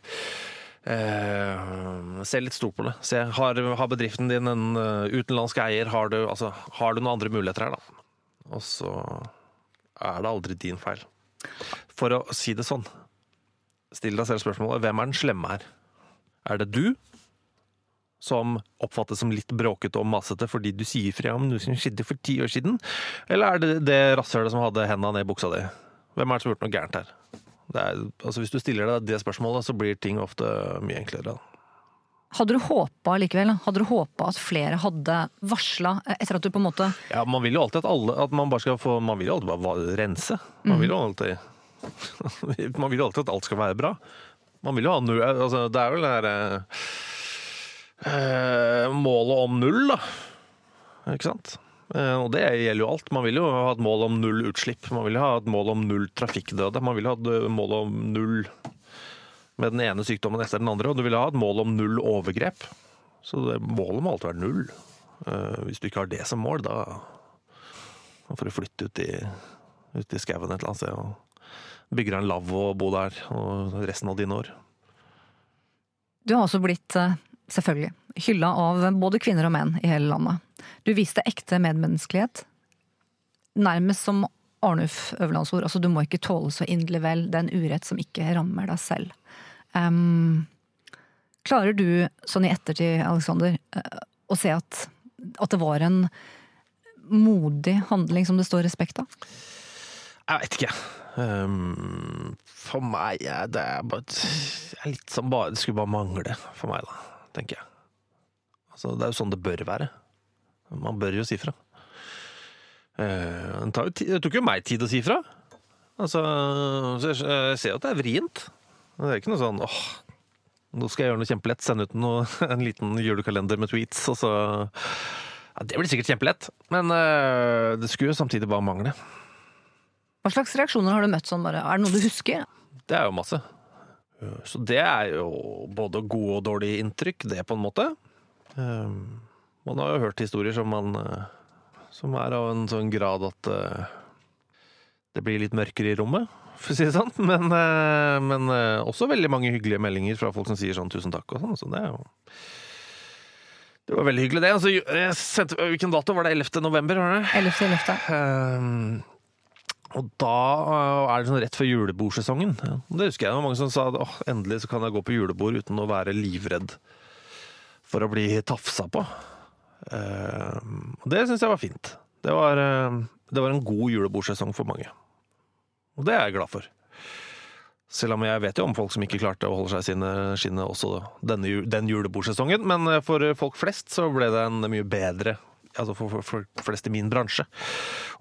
se litt stort på det. Se, har, har bedriften din en utenlandsk eier? Har du, altså, har du noen andre muligheter her, da? Og så er det aldri din feil. For å si det sånn, still deg selv spørsmålet hvem er den slemme her? Er det du? Som oppfattes som litt bråkete og masete fordi du sier fra om noe som skjedde for ti år siden? Eller er det det rasshølet som hadde henda ned i buksa di? Hvem er det som har gjort noe gærent her? Det er, altså hvis du stiller deg det spørsmålet, så blir ting ofte mye enklere. Hadde du håpa likevel? Hadde du håpa at flere hadde varsla etter at du på en måte Ja, man vil jo alltid at alle At man bare skal få Man vil jo alltid bare rense. Man vil jo alltid Man vil jo alltid at alt skal være bra. Man vil jo ha null altså, Det er vel det derre eh, Målet om null, da. Ikke sant? Eh, Og det gjelder jo alt. Man vil jo ha et mål om null utslipp. Man vil jo ha et mål om null trafikkdøde. Man vil ha et eh, mål om null med den ene sykdommen etter den andre. Og du vil ha et mål om null overgrep. Så det, målet må alltid være null. Eh, Hvis du ikke har det som mål, da, får du flytte ut i, ut i skauen et eller annet sted og bygge deg en lavvo og bo der og resten av dine år. Du har også blitt, eh, selvfølgelig, hylla av både kvinner og menn i hele landet. Du viste ekte medmenneskelighet. Nærmest som Arnulf Øverlandsord, altså du må ikke tåle så inderlig vel den urett som ikke rammer deg selv. Um, klarer du, sånn i ettertid, Alexander, eh, å se at, at det var en modig handling som det står respekt av? Jeg veit ikke. Um, for meg er det bare litt som bare Det skulle bare mangle for meg, da, tenker jeg. Altså, det er jo sånn det bør være. Man bør jo si fra. Uh, det, tar jo ti- det tok jo meg tid å si fra. Altså, jeg, jeg ser jo at det er vrient. Det er ikke noe sånn åh, nå skal jeg gjøre noe kjempelett. Sende ut noe, en liten julekalender med tweets, og så ja, Det blir sikkert kjempelett, men uh, det skulle jo samtidig bare mangle. Hva slags reaksjoner har du møtt sånn bare? Er det noe du husker? Det er jo masse. Så det er jo både gode og dårlige inntrykk, det på en måte. Um, Man har jo hørt historier som, man, eh, som er av en sånn grad at eh, det blir litt mørkere i rommet, for å si det sånn. Men, eh, men også veldig mange hyggelige meldinger fra folk som sier sånn tusen takk og sånn. Så det er jo Det var veldig hyggelig, det. Altså, sendte, hvilken dato var det? 11. november? Var det? 11. 11. Ehm, og da øh, er det sånn rett før julebordsesongen. Det husker jeg. Det var mange som sa at oh, endelig så kan jeg gå på julebord uten å være livredd for å bli tafsa på. Ehm, og det syns jeg var fint. Det var, øh, det var en god julebordsesong for mange. Og det er jeg glad for. Selv om jeg vet jo om folk som ikke klarte å holde seg sine skinnet også denne, den julebordsesongen. Men for folk flest så ble det en mye bedre altså for, for, for flest i min bransje,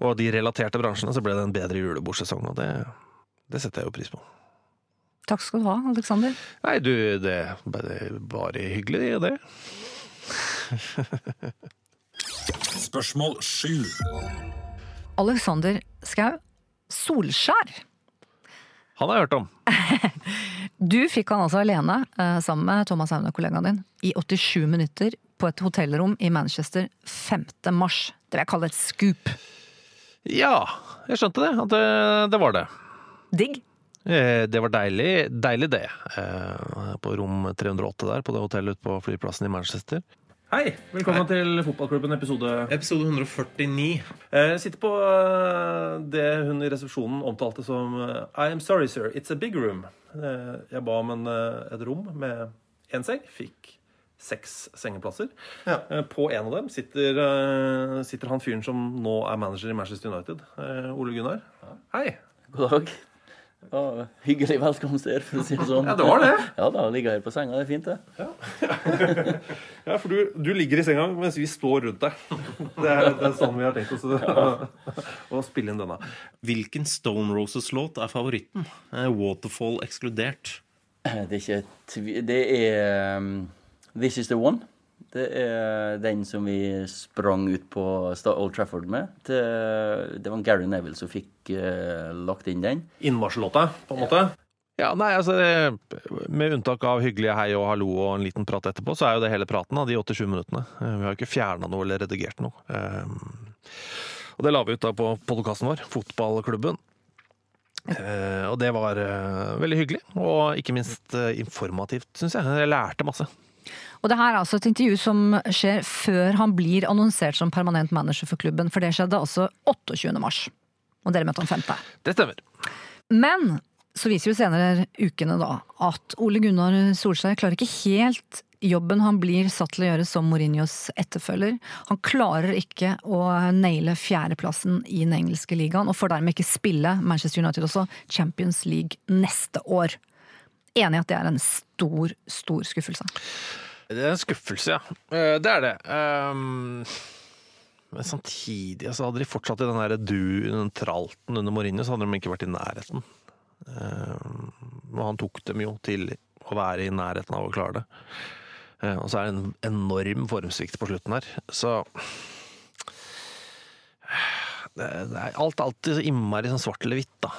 og de relaterte bransjene, så ble det en bedre julebordsesong, og det, det setter jeg jo pris på. Takk skal du ha, Alexander. Nei, du, det er bare, hyggelig, det. Spørsmål sju. Alexander Skau. Solskjær. Han har jeg hørt om. Du fikk han altså alene, eh, sammen med Thomas Aune, kollegaen din, i 87 minutter på et hotellrom i Manchester 5. mars. Det vil jeg kalle et scoop. Ja, jeg skjønte det, at det, det var det. Digg. Eh, Det var deilig, deilig det. Eh, På rom 308 der, på det hotellet ute på flyplassen i Manchester. Hei, velkommen til fotballklubben episode Episode 149. Eh, Jeg sitter på eh, det hun i resepsjonen omtalte som eh, I am sorry, sir, it's a big room. Eh, Jeg ba om en, eh, et rom med én seng. Fikk seks sengeplasser. Ja. Eh, På en av dem sitter, eh, sitter han fyren som nå er manager i Manchester United. eh, Ole Gunnar. Hei. God dag. Ja, hyggelig velkomst her, for å si det sånn. Ja, det var det. Ja da, ligger her på senga. Det er fint, det. Ja, for du, du ligger i senga mens vi står rundt deg. Det er, det er sånn vi har tenkt oss å, å spille inn denne. Hvilken Stone Roses-låt er favoritten? Waterfall ekskludert. Det er ikke tvi... Det er um, This Is The One. Det er den som vi sprang ut på Old Trafford med. Det, det var Gary Neville som fikk uh, lagt inn den. Innvarsellåta, på en måte? Ja, nei, altså Med unntak av hyggelige hei og hallo og en liten prat etterpå, så er jo det hele praten av de 87 minuttene. Eh, Vi har jo ikke fjerna noe eller redigert noe. Um, Og det la vi ut da på podkasten vår, Fotballklubben. Uh, Og det var uh, veldig hyggelig, og ikke minst informativt, syns jeg. Jeg lærte masse. Og det her er altså et intervju som skjer før han blir annonsert som permanent manager for klubben, for det skjedde altså 28. mars. Og dere møtte han 5. Det stemmer. Men så viser jo senere ukene da at Ole Gunnar Solskjær klarer ikke helt jobben han blir satt til å gjøre som Mourinhos etterfølger. Han klarer ikke å naile fjerdeplassen i den engelske ligaen, og får dermed ikke spille Manchester United også Champions League neste år. Enig i at det er en stor, stor skuffelse. Det er en skuffelse, ja. Eh, Det er det. Um, Men samtidig, altså, hadde de fortsatt i den der du, den tralten under Mourinho, så hadde de ikke vært i nærheten. Um, Og han tok dem jo til å være i nærheten av å klare det. Uh, Og så er det en enorm formsvikt på slutten her. Så det, det er alt alltid så innmari sånn svart eller hvitt, da.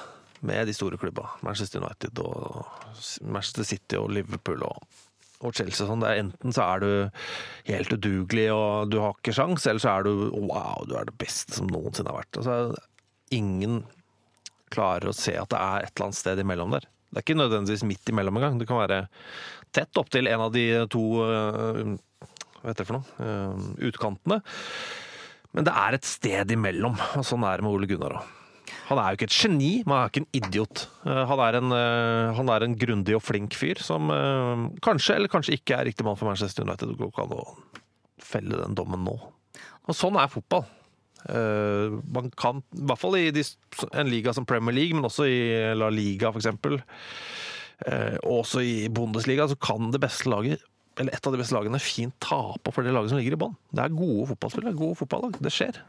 Med de store klubba. Manchester United og Manchester City og Liverpool og, og Chelsea. Sånn. Det er enten så er du helt udugelig og du har ikke sjans, eller så er du wow, du er det beste som noensinne har vært. Altså, ingen klarer å se at det er et eller annet sted imellom der. Det er ikke nødvendigvis midt imellom engang. Det kan være tett opptil en av de to øh, hva heter det for noe? øh, utkantene. Men det er et sted imellom, og sånn er det med Ole Gunnar òg. Han er jo ikke et geni, men han er ikke en idiot. Eh, Han er en, øh, han er en grundig og flink fyr som øh, kanskje eller kanskje ikke er riktig mann for Manchester United. Det går ikke an å felle den dommen nå. Og sånn er fotball. Eh, man kan, i hvert fall i en liga som Premier League, men også i La Liga f.eks., og også i Bundesliga, så kan det beste laget eller et av de beste lagene fint tape for det laget som ligger i bånn. Det er gode fotballspillere, gode fotballag. Det skjer.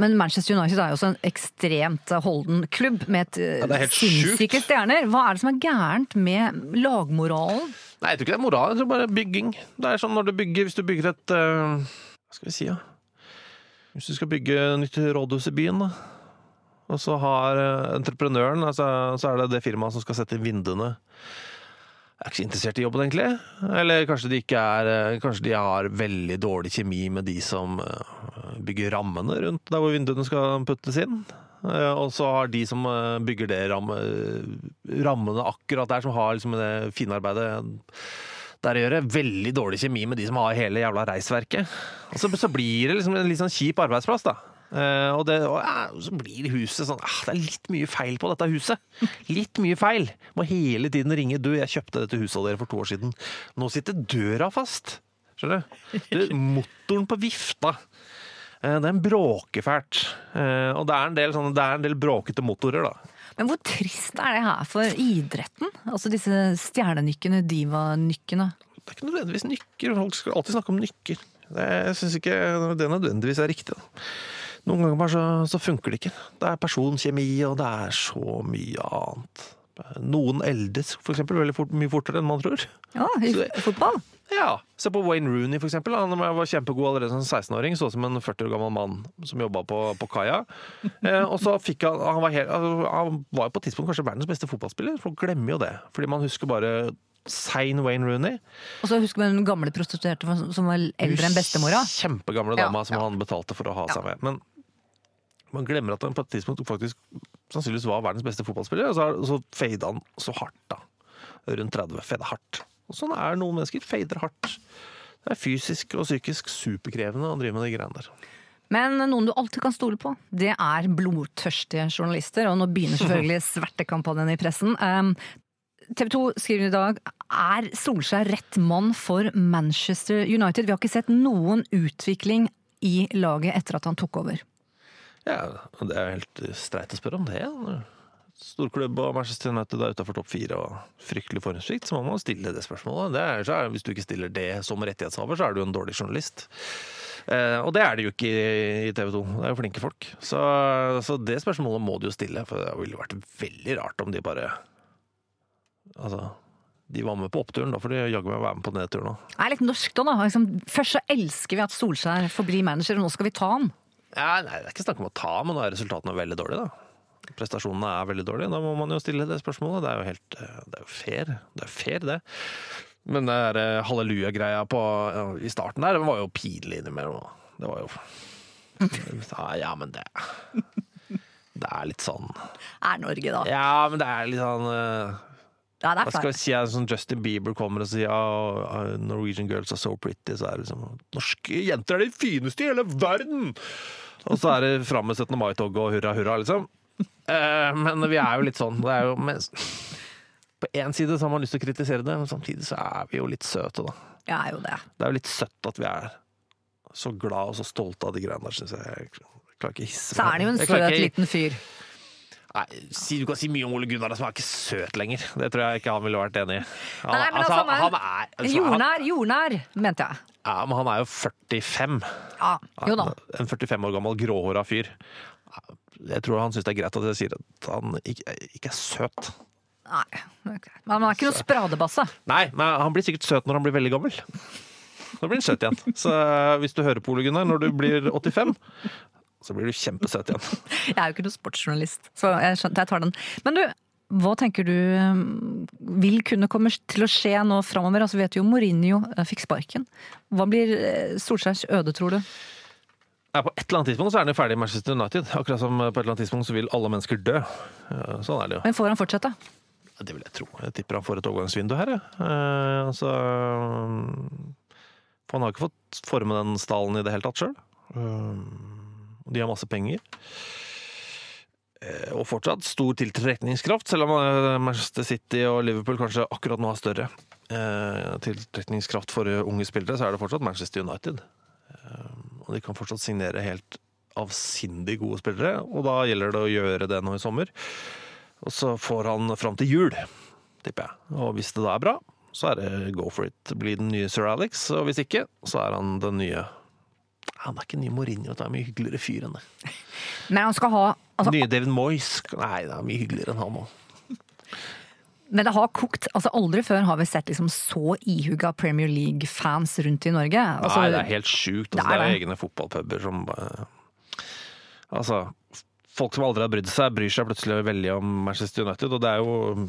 Men Manchester United er jo også en ekstremt holden klubb med et Ja, sinnssyke stjerner. Hva er det som er gærent med lagmoralen? Nei, jeg tror ikke det er moral, jeg tror bare bygging. Det er sånn når du bygger, hvis du bygger et uh, Hva skal vi si, da? Hvis du skal bygge nytt rådhus i byen, da. Og så har eh, entreprenøren, altså, så er det det firmaet som skal sette inn vinduene. Jeg er ikke så interessert i jobben, egentlig. Eller kanskje de ikke er eh, Kanskje de har veldig dårlig kjemi med de som bygger rammene rundt der hvor vinduene skal puttes inn. Eh, Og så har de som eh, bygger det ramme, rammene akkurat der, som har liksom det finarbeidet der å gjøre, veldig dårlig kjemi med de som har hele jævla reisverket. Og så, så blir det liksom en litt sånn kjip arbeidsplass, da. Eh, og, det, og ja, så blir huset sånn ah, Det er litt mye feil på dette huset. Litt mye feil. Må hele tiden ringe. Du, jeg kjøpte dette huset av dere for to år siden. Nå sitter døra fast. Skjønner du? du motoren på vifta. Eh, Den bråker fælt. Eh, Og det er en del, sånne, det er en del bråkete motorer, da. Men hvor trist er det her for idretten? Altså disse stjernenykkene, divanykkene. Det er ikke nødvendigvis nykker. Folk skal alltid snakke om nykker. Det, jeg syns ikke det nødvendigvis er riktig. Da. Noen ganger bare så, så funker det ikke. Det er personkjemi, og det er så mye annet. Noen eldes for eksempel veldig fort, mye fortere enn man tror. Ja, i fotball. Ja, Se på Wayne Rooney, for eksempel. Han var kjempegod allerede som 16-åring. Så ut som en 40 år gammel mann som jobba på, på kaia. Eh, og så fikk han han var, helt, altså, han var jo på et tidspunkt kanskje verdens beste fotballspiller. Folk glemmer jo det. Fordi man husker bare sein Wayne Rooney. Og så husker man den gamle prostituerte som- var eldre enn bestemora. Kjempegamle Ja, ja. som han betalte for å ha Ja. seg med. Men man glemmer at han på et tidspunkt faktisk sannsynligvis var verdens beste fotballspiller, og så, så fada han så hardt, da. Rundt 30. Fada hardt. Og sånn er noen mennesker. Fader hardt. Det er fysisk og psykisk superkrevende å drive med de greiene der. Men noen du alltid kan stole på, det er blodtørstige journalister. Og nå begynner selvfølgelig svertekampanjen i pressen. TV 2 skriver i dag er Solskjær rett mann for Manchester United. Vi har ikke sett noen utvikling i laget etter at han tok over. Ja, Det er helt streit å spørre om det. Storklubb og Manchester United er utafor topp fire og fryktelig formsvikt, så må man stille det spørsmålet. Det er, så er, hvis du ikke stiller det som rettighetshaver, så er du en dårlig journalist. Eh, og det er det jo ikke i TV 2. Det er jo flinke folk. Så, så det spørsmålet må du jo stille, for det ville vært veldig rart om de bare Altså, de var med på oppturen, da får de jaggu meg være med på nedturen òg. Det er litt norsk da. da. Liksom, først så elsker vi at Solskjær forblir manager, og nå skal vi ta han. Ja, nei, det er ikke snakk om å ta, men da er resultatene veldig dårlige, da. Prestasjonene er veldig dårlige. Da må man jo stille det spørsmålet. Det er jo helt eh, Det er jo fair. Det er fair, det. Men det der eh, halleluja-greia ja, i starten der, det var jo pinlig innimellom. Det var jo ja, ja, men det Det er litt sånn Er Norge, da. Ja, men det er litt sånn eh, Ja, det Hva er skal vi si? er Sånn Justin Bieber kommer og sier oh, Norwegian girls are so pretty. Så er det liksom Norske jenter er de fineste i hele verden! Og så er det fram med 17. mai-tog og hurra, hurra, liksom. Eh, men vi er jo litt sånn. Det er jo men, På én side så har man lyst til å kritisere det, men samtidig så er vi jo litt søte, da. Ja, jo det. Det er jo litt søtt at vi er så glad og så stolte av de greiene der, syns jeg. Jeg klarer ikke å hisse Så er han jo en søt ikke- liten fyr. Nei, si, du kan si mye om Ole Gunnar, som er ikke søt lenger. Det tror jeg ikke han ville vært enig i. Han, Nei, men altså, han er- han er altså, han, Jordnær, jordnær, mente jeg. ja, men han er jo 45. Ja, jo da. En 45 år gammel gråhåra fyr. Jeg tror han syns det er greit at jeg sier at han ikke, ikke er søt. Nei, er. Men han er ikke noen spradebasse. Nei, men han blir sikkert søt når han blir veldig gammel. Da blir han søt igjen. Så eh, hvis du hører på Ole Gunnar når du blir 85, Så blir du kjempesøt igjen. Jeg er jo ikke noen sportsjournalist, så jeg, skjønner, jeg tar den. Men du, hva tenker du um, vil kunne komme til å skje nå framover? Altså, vet jo Mourinho eh, fikk sparken. Hva blir eh, Solskjærs øde, tror du? Ja, på et eller annet tidspunkt så er han jo ferdig i Manchester United. Akkurat som på et eller annet tidspunkt så vil alle mennesker dø. Sånn er det jo. Men får han fortsette? Ja, Det vil jeg tro. Jeg tipper han får et overgangsvindu her, jeg. Ja. så for han har ikke fått forme den stallen i det hele tatt sjøl. de har masse penger. Eh, og fortsatt stor tiltrekningskraft, selv om eh, Manchester City og Liverpool kanskje akkurat nå har større eh, tiltrekningskraft for unge spillere, så er det fortsatt Manchester United. Og de kan fortsatt signere helt avsindig gode spillere, og da gjelder det å gjøre det nå i sommer. Og så får han fram til jul, tipper jeg. Og hvis det da er bra, så er det go for it. Blir den nye Sir Alex, og hvis ikke, så er han den nye Han er ikke ny Mourinho, det er mye hyggeligere fyr enn det. Nei, han skal ha altså, Nye David Moyes Nei, det er mye hyggeligere enn han òg. Men det har kokt. altså Aldri før har vi sett liksom så ihuga Premier League-fans rundt i Norge. Altså, Nei, det er helt sjukt. Altså, det det er er egne fotballpuber som Altså, folk som aldri har brydd seg, bryr seg plutselig veldig om Manchester United, og det er jo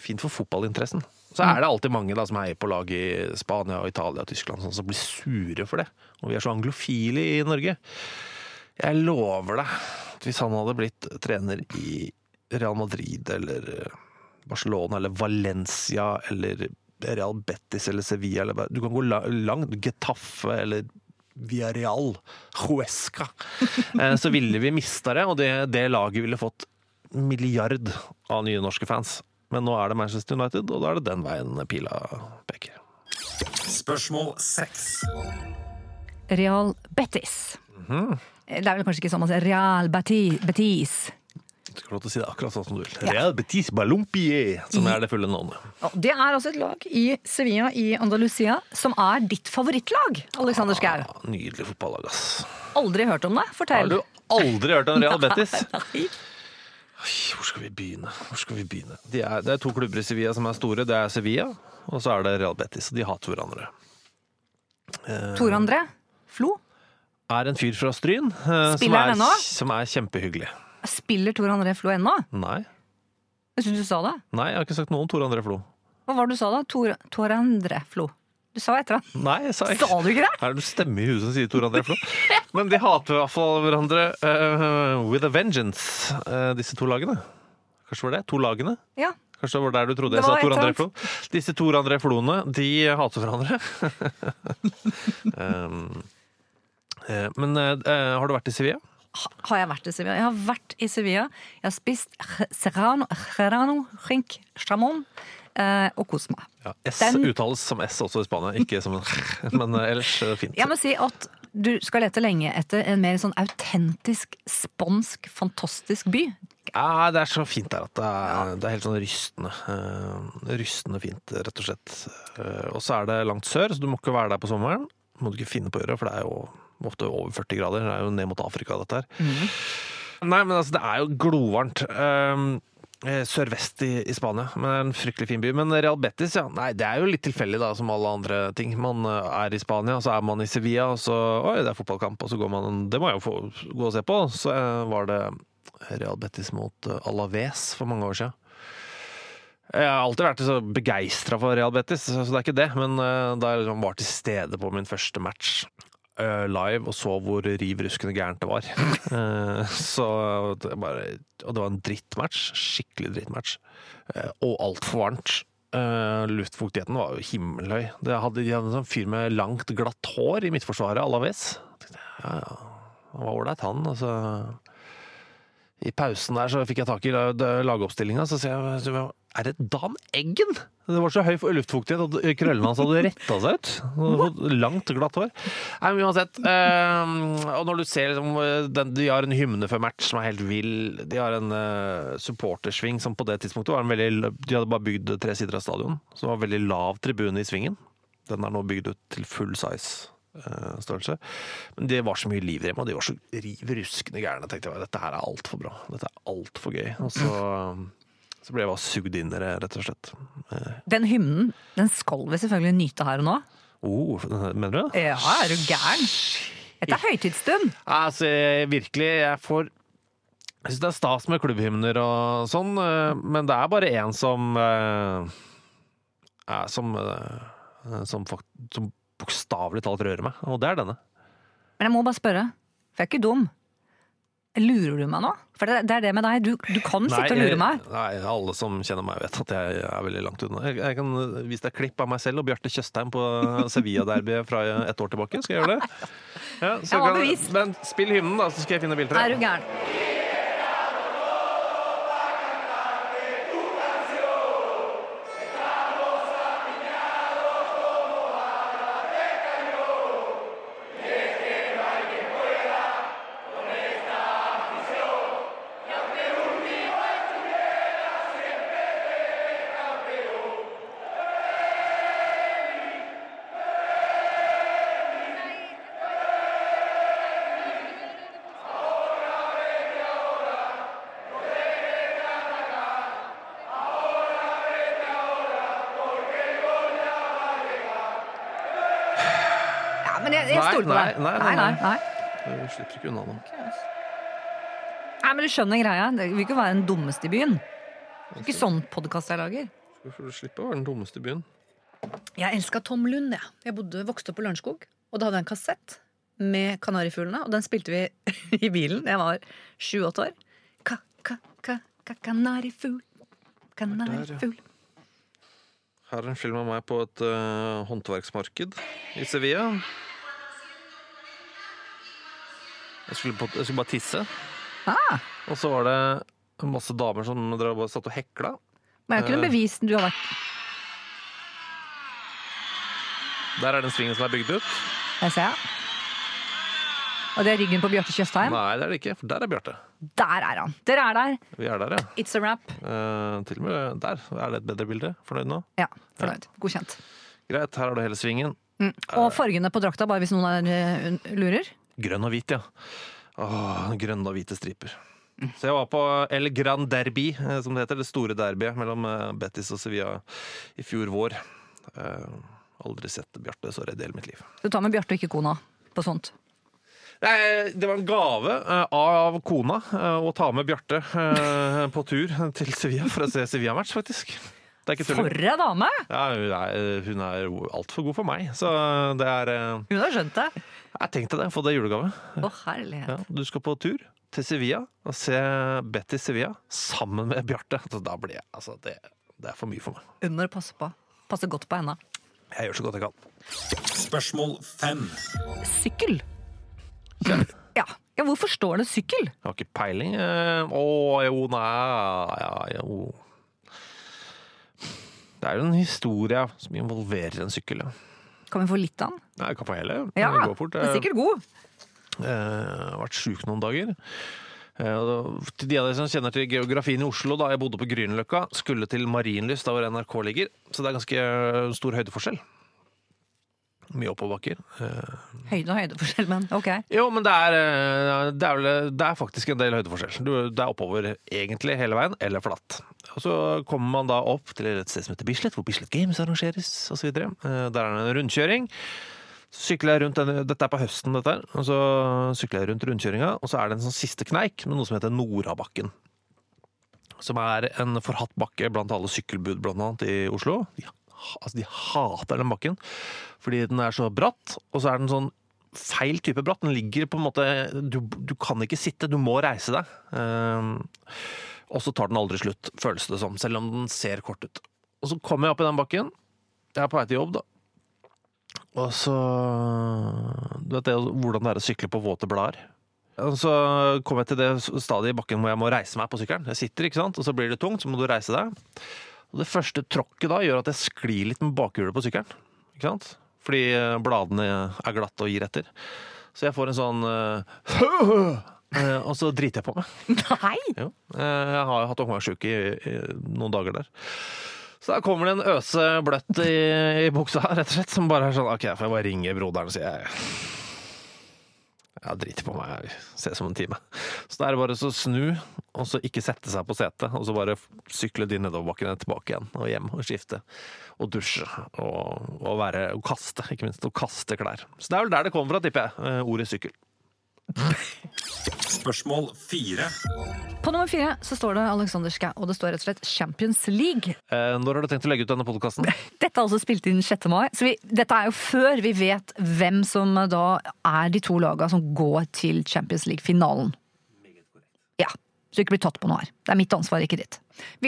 fint for fotballinteressen. Så er det alltid mange da, som heier på lag i Spania, og Italia og Tyskland sånn, som blir sure for det. Og vi er så anglofile i Norge. Jeg lover deg at hvis han hadde blitt trener i Real Madrid eller eh, Barcelona eller Valencia eller Real Betis eller Sevilla eller Du kan gå langt. Getafe eller Via Real, Huesca. Eh, Så ville vi mista det, og det, det laget ville fått milliard av nye norske fans. Men nå er det Manchester United, og da er det den veien pila peker. Spørsmål seks. Real Betis. Mhm. Det er vel kanskje ikke sånn man sier Real Betis. Skal få lov til å si det akkurat sånn som du vil. Real Betis Balompié, som er det fulle navnet. Det er altså et lag i Sevilla i Andalusia som er ditt favorittlag, Alexander Schou. Ah, nydelig fotballag, ass. Aldri hørt om det? Har du aldri hørt om Real Betis? Nei. Hvor skal vi begynne? Hvor skal vi begynne? De er, det er to klubber i Sevilla som er store. Det er Sevilla, og så er det Real Betis. Og de hater hverandre. Tor André Flo. Er en fyr fra Stryn eh, som, Spiller han ennå? som er kjempehyggelig. Spiller Tor André Flo ennå? Nei. Jeg syns du sa det. Nei, jeg har ikke sagt noe om Tor André Flo. Hva var det du sa da? Tor, Tor André Flo. Du sa etter han. Nei, jeg sa ikke Sa du ikke det? Er det du stemme i huet som sier Tor André Flo? Men de hater i hvert fall hverandre uh, with a vengeance, uh, disse to lagene. Kanskje var det? To lagene? Ja. Kanskje det var der du trodde jeg sa Tor André Flo? Disse Tor André Floene, de hater hverandre. um, uh, men har du vært i Sevilla? Har jeg vært i Sevilla? Jeg har vært i Sevilla. Jeg har spist serrano, serrano skink, jamon eh, og kost meg. Ja, S Den- uttales som S også i Spania, ikke som en Men eh, ellers eh, fint. Jeg må si at du skal lete lenge etter en mer sånn autentisk, spansk, fantastisk by. Ja, det er så fint der at det er, det er helt sånn rystende. rystende fint, rett og slett. Og så er det langt sør, så du må ikke være der på sommeren. Må du ikke finne på å gjøre, for det er jo ofte over 40 grader. Det er jo ned mot Afrika, dette her. Nei, men altså, det er jo glovarmt. Um, Sørvest i, i Spania, men det er en fryktelig fin by. Men Real Betis, ja. Nei, det er jo litt tilfeldig, da, som alle andre ting. Man eh, er i Spania, så er man i Sevilla, og så Oi, det er fotballkamp, og så går man Det må jeg jo få gå og se på. Så eh, var det Real Betis mot Alaves for mange år siden. Jeg har alltid vært så begeistra for Real Betis, så det er ikke det. Men da jeg liksom var til stede på min første match live og så hvor riv ruskende gærent det var eh, Så det bare Og det var en drittmatch. Skikkelig drittmatch. Eh, og altfor varmt. Eh, luftfuktigheten var jo himmelhøy. De hadde en sånn fyr med langt, glatt hår i midtforsvaret, Alaves. Ja, ja. Han var ålreit, han. Altså i pausen der så fikk jeg tak i la- lagoppstillinga, så sier jeg Er det Dan Eggen? Det var så høy luftfuktighet at krøllene hans hadde retta seg ut. Fått Langt, glatt hår. Nei, men uansett. Øh, og når du ser liksom, eh, den, De har en hymne før match som er helt vill. De har en eh, supportersving som på det tidspunktet var en veldig De hadde bare bygd tre sider av stadion, så det var veldig lav tribune i svingen. Den er nå bygd ut til full size størrelse. Men det var så mye liv dem, og de var så riv ruskende gærne. tenkte jeg, Dette her er altfor bra. Dette er altfor gøy. Og så, så ble jeg bare sugd inn i det, rett og slett. Eh, Den hymnen den skal vi selvfølgelig nyte her og nå. Oh, mener du det? Ja, er du gæren? Dette er høytidsstund. Altså, virkelig, jeg får Jeg syns det er stas med klubbhymner og sånn, eh, men det er bare én som eh, som eh, som, som bokstavelig talt rører meg, og det er denne. Men jeg må bare spørre, for jeg er ikke dum. Lurer du meg nå? For det, det er det med deg, du, du kan sitte og lure meg. Nei, alle som kjenner meg vet at jeg er veldig langt unna. Jeg, jeg kan vise deg klipp av meg selv og Bjarte Tjøstheim på Sevilla-derbyet fra et år tilbake. Skal jeg gjøre det? Ja, så Jeg har kan- bevis. Men spill hymnen, da, så skal jeg finne bildet. Er du gæren? Nei, deg. nei, nei, nei, nei. nei. Du slipper ikke unna noe. Nei, men du skjønner greia. Det vil ikke være den dummeste i byen. Det er ikke sånn podkast jeg lager. Du får slippe å være den dummeste i byen. Jeg elska Tom Lund, jeg. Jeg bodde, vokste opp på Lørenskog. Og da hadde jeg en kassett med Kanarifuglene, og den spilte vi i bilen jeg var sju-åtte år. Ka, ka, ka, ka, kanarifugl, kanarifugl. Her er en film av meg på et uh, håndverksmarked i Sevilla. Jeg skulle, på, jeg skulle bare tisse, Ah, og så var det masse damer som drev og satt og hekla. men jeg har ikke Eh. noe bevis du har vært Der er den svingen som er bygd ut. Jeg ser. Og det er ryggen på Bjarte Tjøstheim. Nei, det er det ikke, for der er Bjarte. Der er han! Dere er der. Vi er der, ja. It's a wrap. Eh, til og med der er det et bedre bilde. Fornøyd nå? Ja, fornøyd. Godkjent. Greit, her har du hele svingen. Mm. Og fargene på drakta, bare hvis noen er, eh, lurer. Grønn og hvit, ja. Åh, grønne og hvite striper. Så jeg var på El Gran Derby, eh, som det heter. Det store derbyet mellom Bettis Betis og Sevilla i fjor vår. Uh, aldri sett Bjarte så redd i hele mitt liv. Du tar med Bjarte og ikke kona på sånt. Nei, det var en gave eh, av kona eh, å ta med Bjarte eh, på tur til Sevilla for å se Sevilla-match, faktisk. For ei dame! Ja, hun er, hun er altfor god for meg, så det er eh, Hun har skjønt det. Jeg tenkte det, få det i julegave. Å, herlighet. Ja, du skal på tur til Sevilla og se Betty Sevilla sammen med Bjarte. Så Da blir jeg, altså, det, det er for mye for meg. Under du passe på. Passe godt på henne. Jeg gjør så godt jeg kan. Spørsmål fem. Sykkel. Ja. ja, hvorfor står det sykkel? Jeg har ikke peiling. Eh, Å, jo, nei ja, jo. Det er jo en historie som involverer en sykkel. Ja. Kan vi få litt av den? Nei, Jeg kan få hele. Ja, Det går fort. den er sikkert god. Eh, Jeg har vært sjuk noen dager. Eh, Til de av dere som kjenner til geografien i Oslo, da jeg bodde på Grünerløkka, skulle til Marienlyst, der hvor NRK ligger. Så det er ganske stor høydeforskjell. Mye oppoverbakker. Eh, Høyde og høydeforskjell, men ok. Jo, men det er, eh, det er, vel, det er faktisk en del høydeforskjell. Du, det er oppover egentlig hele veien, eller flatt. Og så kommer man da opp til et sted som heter Bislett, hvor Bislett Games arrangeres osv. Der er det en rundkjøring. Så sykler jeg rundt denne, Dette er på høsten, dette her. Og så sykler jeg rundt rundkjøringa, og så er det en sånn siste kneik med noe som heter Norabakken. Som er en forhatt bakke blant alle sykkelbud, blant annet, i Oslo. Ha- altså, de hater den bakken fordi den er så bratt, og så er den sånn feil type bratt. Den ligger på en måte Du, du kan ikke sitte, du må reise deg. Uh, og så tar den aldri slutt, føles det som, selv om den ser kort ut. Og så kommer jeg opp i den bakken. Jeg er på vei til jobb, da. Og så Du vet det, hvordan det er å sykle på våte blader. Og så kommer jeg til det stadiet i bakken hvor jeg må reise meg på sykkelen. Jeg sitter, ikke sant, og så blir det tungt, så må du reise deg. Og det første tråkket da gjør at jeg sklir litt med bakhjulet på sykkelen. Ikke sant? Fordi eh, bladene er glatte og gir etter. Så jeg får en sånn eh, eh, Og så driter jeg på meg. Nei! Jo. Jeg har jo hatt omgangssjuke i, i noen dager der. Så der kommer det en øse bløtt i, i buksa, rett og slett, som bare er sånn OK, får jeg bare ringe broderen og si jeg, Jeg driter på meg, jeg ser som en time. Så da er det bare så snu, og så ikke sette seg på setet, og så bare sykle de nedoverbakkene tilbake igjen, og hjem og skifte. Og dusje, og, og, være, og kaste, ikke minst. Og kaste klær. Så det er vel der det kommer fra, tipper jeg, eh, ordet sykkel. Spørsmål fire. På nummer fire så står det Alexander Schou, og det står rett og slett Champions League. Eh, Når har du tenkt å legge ut denne podkasten? Dette er altså spilt inn 6. mai, så vi, dette er jo før vi vet hvem som da er de to laga som går til Champions League-finalen. Så du ikke blir tatt på noe her. Det er mitt ansvar, ikke ditt.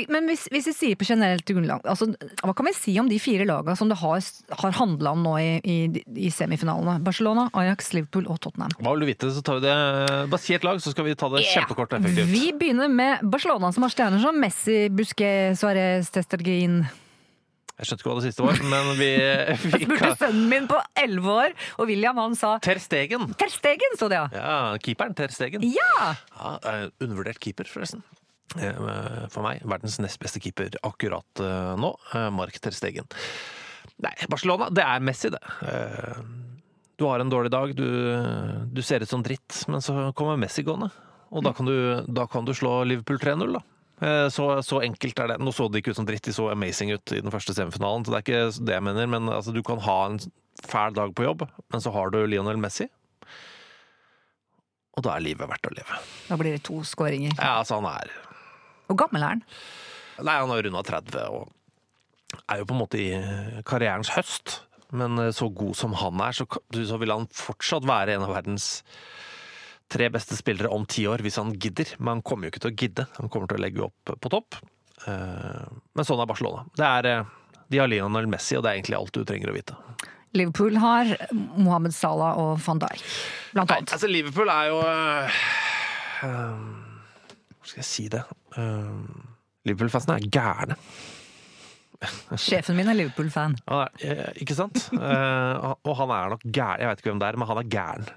Men hvis, hvis vi sier på generelt grunnlag, altså, hva kan vi si om de fire lagene som det har, har handla om nå i, i, i semifinalene? Barcelona, Ajax, Liverpool og Tottenham. Hva vil du vite, så tar vi det Bare si et lag, så skal vi ta det kjempekort og effektivt. Vi begynner med Barcelona, som har stjerner som Messi, Busquet, Suárez, Testergin. Jeg skjønte ikke hva det siste var, men vi, Jeg spurte sønnen min på elleve år, og William han sa Ter Stegen! Ter Stegen, sto det ja. Ja, keeperen Ter Stegen. Ja! Ja, undervurdert keeper, forresten. Eh, For meg. Verdens nest beste keeper akkurat eh, nå. eh, Mark Ter Stegen. Nei, Barcelona, det er Messi, det. Du har en dårlig dag, du, du ser ut som dritt, men så kommer Messi gående. Og da kan du, da kan du slå Liverpool 3-0, da. Eh, Så, så enkelt er det. Nå så det ikke ut som dritt, de så amazing ut i den første semifinalen, så det er ikke det jeg mener, men altså, du kan ha en fæl dag på jobb, men så har du Lionel Messi. Og da er livet verdt å leve. Da blir det to skåringer. Ja, altså han er Hvor gammel er han? Nei, han har runda 30 og er jo på en måte i karrierens høst. Men så god som han er, så, så vil han fortsatt være en av verdens tre beste spillere om ti år, hvis han gidder. Men han kommer jo ikke til å gidde. Han kommer til å legge opp på topp. Eh, Men sånn er Barcelona. Det er, eh, de har Lionel Messi, og det er egentlig alt du trenger å vite. Liverpool har Mohammed Salah og van Dijk, blant Nei, annet. altså Liverpool er jo øh, Hvor skal jeg si det? Liverpool-fansene er gærne. Sjefen min er Liverpool-fan. Er, eh, ikke sant? Eh, og han er nok gæren. Jeg vet ikke hvem det er, men han er gæren.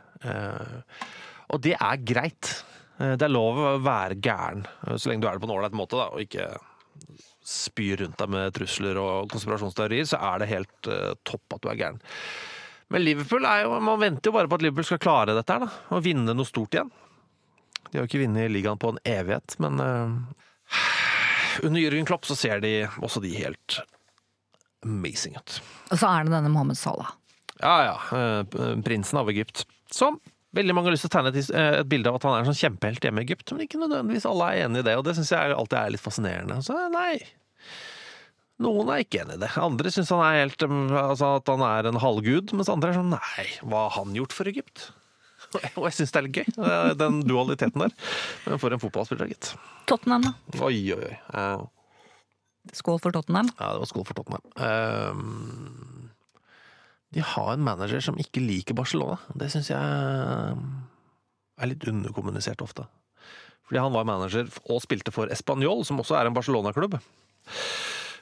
Og det er greit. Eh, det er lov å være gæren, eh, så lenge du er det på en ålreit måte, da, og ikke spyr rundt deg med trusler og konspirasjonsteorier, så er det helt uh, topp at du er gæren. Men Liverpool er jo, man venter jo bare på at Liverpool skal klare dette her, da, og vinne noe stort igjen. De har jo ikke vunnet ligaen på en evighet, men uh, under Jürgen Klopp så ser de også de helt amazing ut. Og så er det denne Mohammed Salah. Ja, ja. Prinsen av Egypt. Som veldig mange har lyst til å tegne et, eh, et bilde av at han er en sånn kjempehelt hjemme i Egypt, men ikke nødvendigvis alle er enig i det, og det syns jeg alltid er litt fascinerende. Så nei. Noen er ikke enig i det. Andre syns han er helt um, altså at han er en halvgud, mens andre er sånn nei, hva har han gjort for Egypt? Og jeg syns det er litt gøy, eh, den dualiteten der. Men For en fotballspiller, gitt. Tottenham, da. Oi, oi, oi. Uh. Skål for Tottenham. Ja, det var skål for Tottenham. Ehm, de har en manager som ikke liker Barcelona. Det syns jeg er litt underkommunisert ofte. Fordi han var manager og spilte for Español, som også er en Barcelona-klubb.